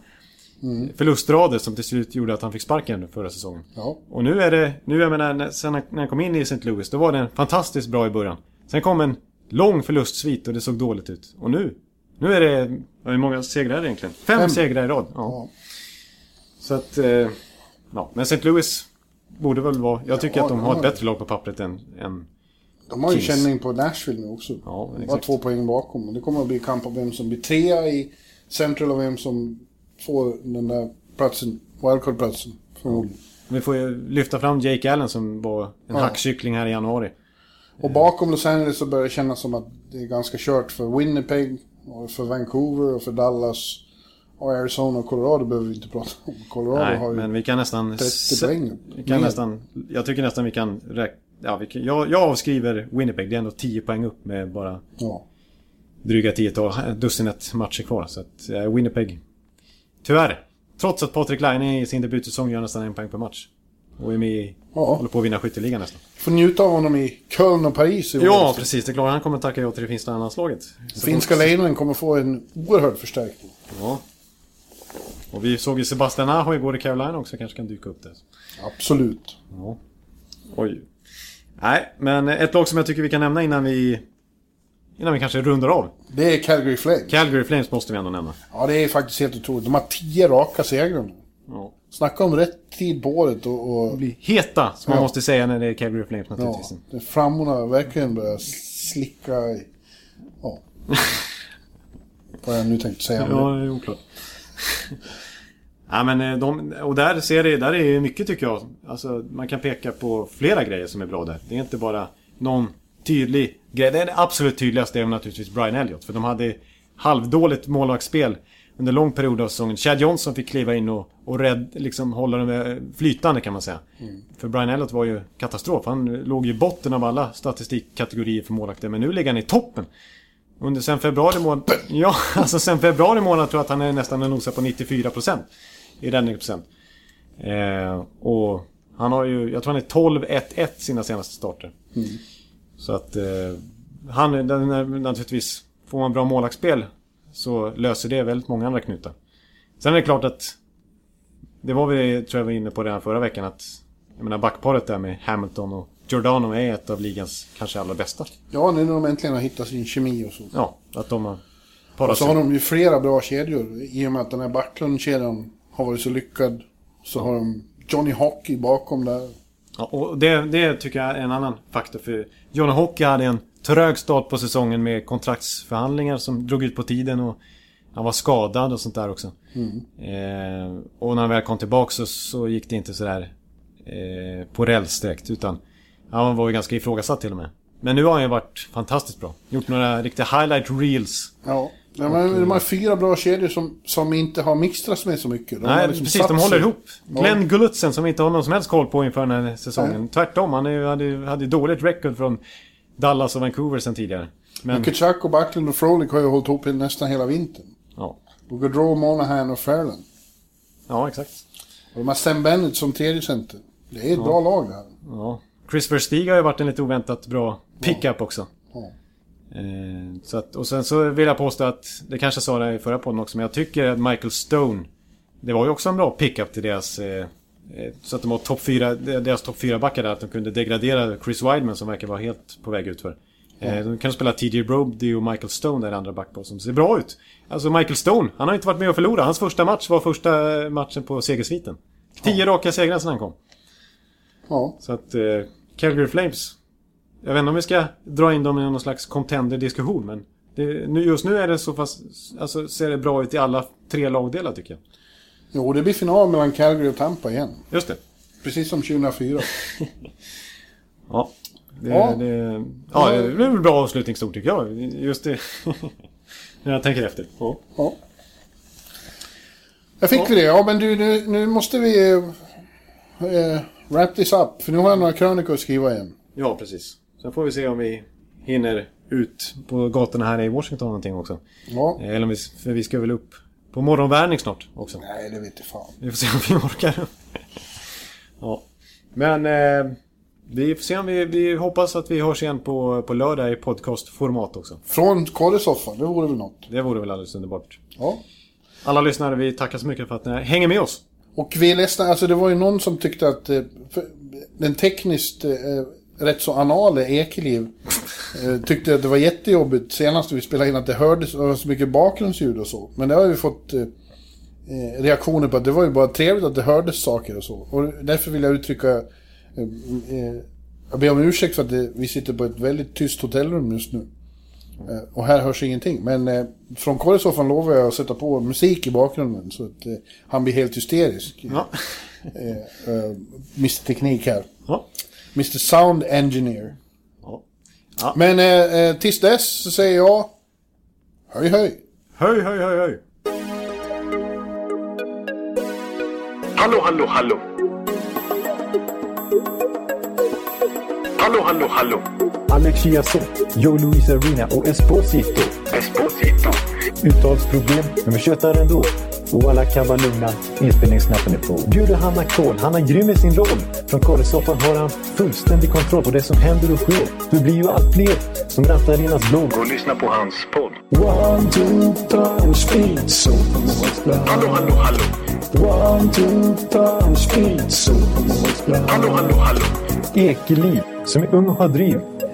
förlustrader som till slut gjorde att han fick sparken förra säsongen. Ja. Och nu är det... Nu jag menar, sen när han kom in i St. Louis, då var det fantastiskt bra i början. Sen kom en lång förlustsvit och det såg dåligt ut. Och nu... Nu är det... Hur många segrar är det egentligen? Fem, Fem. segrar i rad. Ja. Ja. Så att... Eh, ja, men St. Louis borde väl vara... Jag tycker Ja, att de har ett bättre lag på pappret än... än De har ju Kings. känning på Nashville nu också. Ja, Bara exakt. två poäng bakom. Och det kommer att bli kamp om vem som blir trea i Central och vem som får den där platsen, wildcard-platsen. Förmodligen. vi får ju lyfta fram Jake Allen som var en Ja. hackkyckling här i januari. Och bakom Los Angeles så börjar det kännas som att det är ganska kört för Winnipeg, och för Vancouver och för Dallas. Och Arizona och Colorado behöver vi inte prata om. Colorado Nej, har ju... men vi kan nästan... 30 se- poäng. Vi kan nästan... Jag tycker nästan vi kan räkna... Ja, vi kan, jag, jag avskriver Winnipeg. Det är ändå 10 poäng upp med bara Ja. dryga tiotal, dussinet matcher kvar. Så att eh, Winnipeg... Tyvärr. Trots att Patrik Laine i sin debutsäsong gör nästan en poäng per match. Och är med i... Ja. Håller på att vinna skytteligan nästan. Får njuta av honom i Köln och Paris i år. Ja, precis. Det är klart han kommer tacka ja till det finska landslaget. Finska Lejonen kommer få en oerhörd förstärkning. Ja. Och vi såg ju Sebastian Aho igår i Carolina också. Kanske kan dyka upp där. Absolut. Ja. Oj. Nej, men ett lag som jag tycker vi kan nämna innan vi... Innan vi kanske rundar av. Det är Calgary Flames. Calgary Flames måste vi ändå nämna. Ja, det är faktiskt helt otroligt. De har tio raka segrar nu. Ja. Snacka om rätt tid på året och... och Bli heta, som man Ja. måste säga när det är Calgary Flames ja, naturligtvis. det frammorna verkligen börjar slicka. Ja. Vad jag nu tänkte säga. Ja, det är oklart. ja, men eh, de, och där ser det, där är ju mycket tycker jag. Alltså, man kan peka på flera grejer som är bra där. Det är inte bara någon tydlig grej. Det är det absolut tydligaste är naturligtvis Brian Elliott. För de hade halvdåligt målvaktsspel under lång period av säsongen. Chad Johnson fick kliva in och, och rädd, liksom hålla dem eh, flytande kan man säga. För Brian Elliott var ju katastrof. Han låg ju i botten av alla statistikkategorier för målvakter. Men nu ligger han i toppen. Under sen februari månad... Ja, alltså sen februari månad tror jag att han är nästan nosar på 94% i räddningsprocent. Eh, och han har ju, jag tror han är 12-1-1 sina senaste starter. Så att eh, han, är naturligtvis, får man bra målvaktsspel så löser det väldigt många andra knutar. Sen är det klart att det var vi, tror jag var inne på redan förra veckan att jag menar backparet där med Hamilton och Giordano är ett av ligans kanske allra bästa. Ja, nu när de äntligen har hittat sin kemi och så. Ja, att de har Och parat så har de ju flera bra kedjor. I och med att den här Backlund-kedjan har varit så lyckad. Så har de Johnny Hockey bakom där. Ja, och det, det tycker jag är en annan faktor. För Johnny Hockey hade en trög start på säsongen med kontraktsförhandlingar som drog ut på tiden. Och han var skadad och sånt där också. Eh, och när han väl kom tillbaka så, så gick det inte sådär eh, på räls direkt. Utan han var ju ganska ifrågasatt till och med. Men nu har han ju varit fantastiskt bra. Gjort några riktiga highlight reels. Ja. Ja, men de har fyra bra kedjor som, som inte har mixtrats med så mycket. De Nej, liksom precis. De håller sig. ihop. Glenn Gulutzen som vi inte har någon som helst koll på inför den här säsongen. Nej. Tvärtom. Han är, hade, hade dåligt record från Dallas och Vancouver sen tidigare. Men, Men Kachak och Backlund och Frolic har ju hållit ihop nästan hela vintern. ja. Och Gaudreau, Monahan och Fairland. ja, exakt. Och de har Sam Bennett som tredje center. Det är ett bra lag det här. Ja. Chris Verstig har ju varit en lite oväntat bra pickup också. Eh, så att, och sen så vill jag påstå att, det kanske jag sa det i förra podden också, men jag tycker att Michael Stone, det var ju också en bra pickup till deras... Eh, eh, så att de har topp fyra, deras topp fyra backar där, att de kunde degradera Chris Wideman som verkar vara helt på väg utför. Eh, de kan spela TJ Brody och Michael Stone där andra backpar som ser bra ut. Alltså Michael Stone, han har inte varit med och förlorat. Hans första match var första matchen på segersviten. Tio raka segrar sedan han kom. Ja. Så att eh, Calgary Flames. Jag vet inte om vi ska dra in dem i någon slags contender-diskussion men det, nu, just nu är det så fast, alltså ser det bra ut i alla tre lagdelar tycker jag. Jo, det blir final mellan Calgary och Tampa igen. Just det. Precis som 2004. Ja. Det, Ja. Det, ja, det blir en bra avslutningsord tycker jag. Just det. När jag tänker efter. Ja. Ja. Jag fick vi det. Ja, men du, nu, nu måste vi eh, wrap this up. För nu har jag några krönikor att skriva igen. ja, precis. Sen får vi se om vi hinner ut på gatorna här i Washington någonting också. Ja. Eh, Eller om vi, för vi ska väl upp på morgonvärmning snart också. Nej, det vet fan. Vi får se om vi orkar. ja. Men eh, vi får se om vi, vi hoppas att vi hörs igen på, på lördag i podcastformat också. Från Kållesoffan, det vore väl något. Det vore väl alldeles underbart. Ja. Alla lyssnare, vi tackar så mycket för att ni hänger med oss. Och vi är ledsna, alltså det var ju någon som tyckte att eh, den tekniskt eh, eh, rätt så anale Ekeliv eh, tyckte att det var jättejobbigt senast vi spelade in att det hördes så mycket bakgrundsljud och så. Men det har vi fått eh, eh, reaktioner på att det var ju bara trevligt att det hördes saker och så. Och därför vill jag uttrycka eh, eh, jag ber om ursäkt för att det, vi sitter på ett väldigt tyst hotellrum just nu. Eh, Och här hörs ingenting. Men eh, från Kållesoffan lovar jag att sätta på musik i bakgrunden så att eh, han blir helt hysterisk. Ja. Eh, eh, Mr Teknik här. Ja. Mr Sound Engineer. ja. Ja. Men eh, tills dess så säger jag... Höj höj! Höj, höj, höj, höj. Hallå, hallå, hallå. Hallå, hallå, hallå. Alex Chiazot, Joe Luis Arena och Esposito. Esposito. Uttalsproblem, men vi tjötar ändå. Och alla kan vara lugna, inspelningsknappen är på. Bjuder Hanna Kohl, han är grym i sin roll. Från Kållesoffan har han fullständig kontroll på det som händer och sker. Det blir ju allt fler som rattar Arenas blogg. Gå och lyssna på hans podd. One, two, three, speed, so Hallå, hallå, hallå. One, two, three, speed, so Hallå, hallå, hallå. Ekeliv, som är ung och har driv.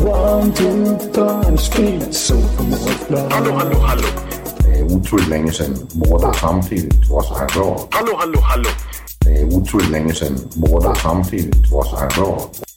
One, two, three, speed, so Hallå, hallå, hallå. Det er utroligt længe siden mor, der samtidig var så her råd. Hallå, hallå, hallå. Det er utroligt længe siden mor, der samtidig var så råd.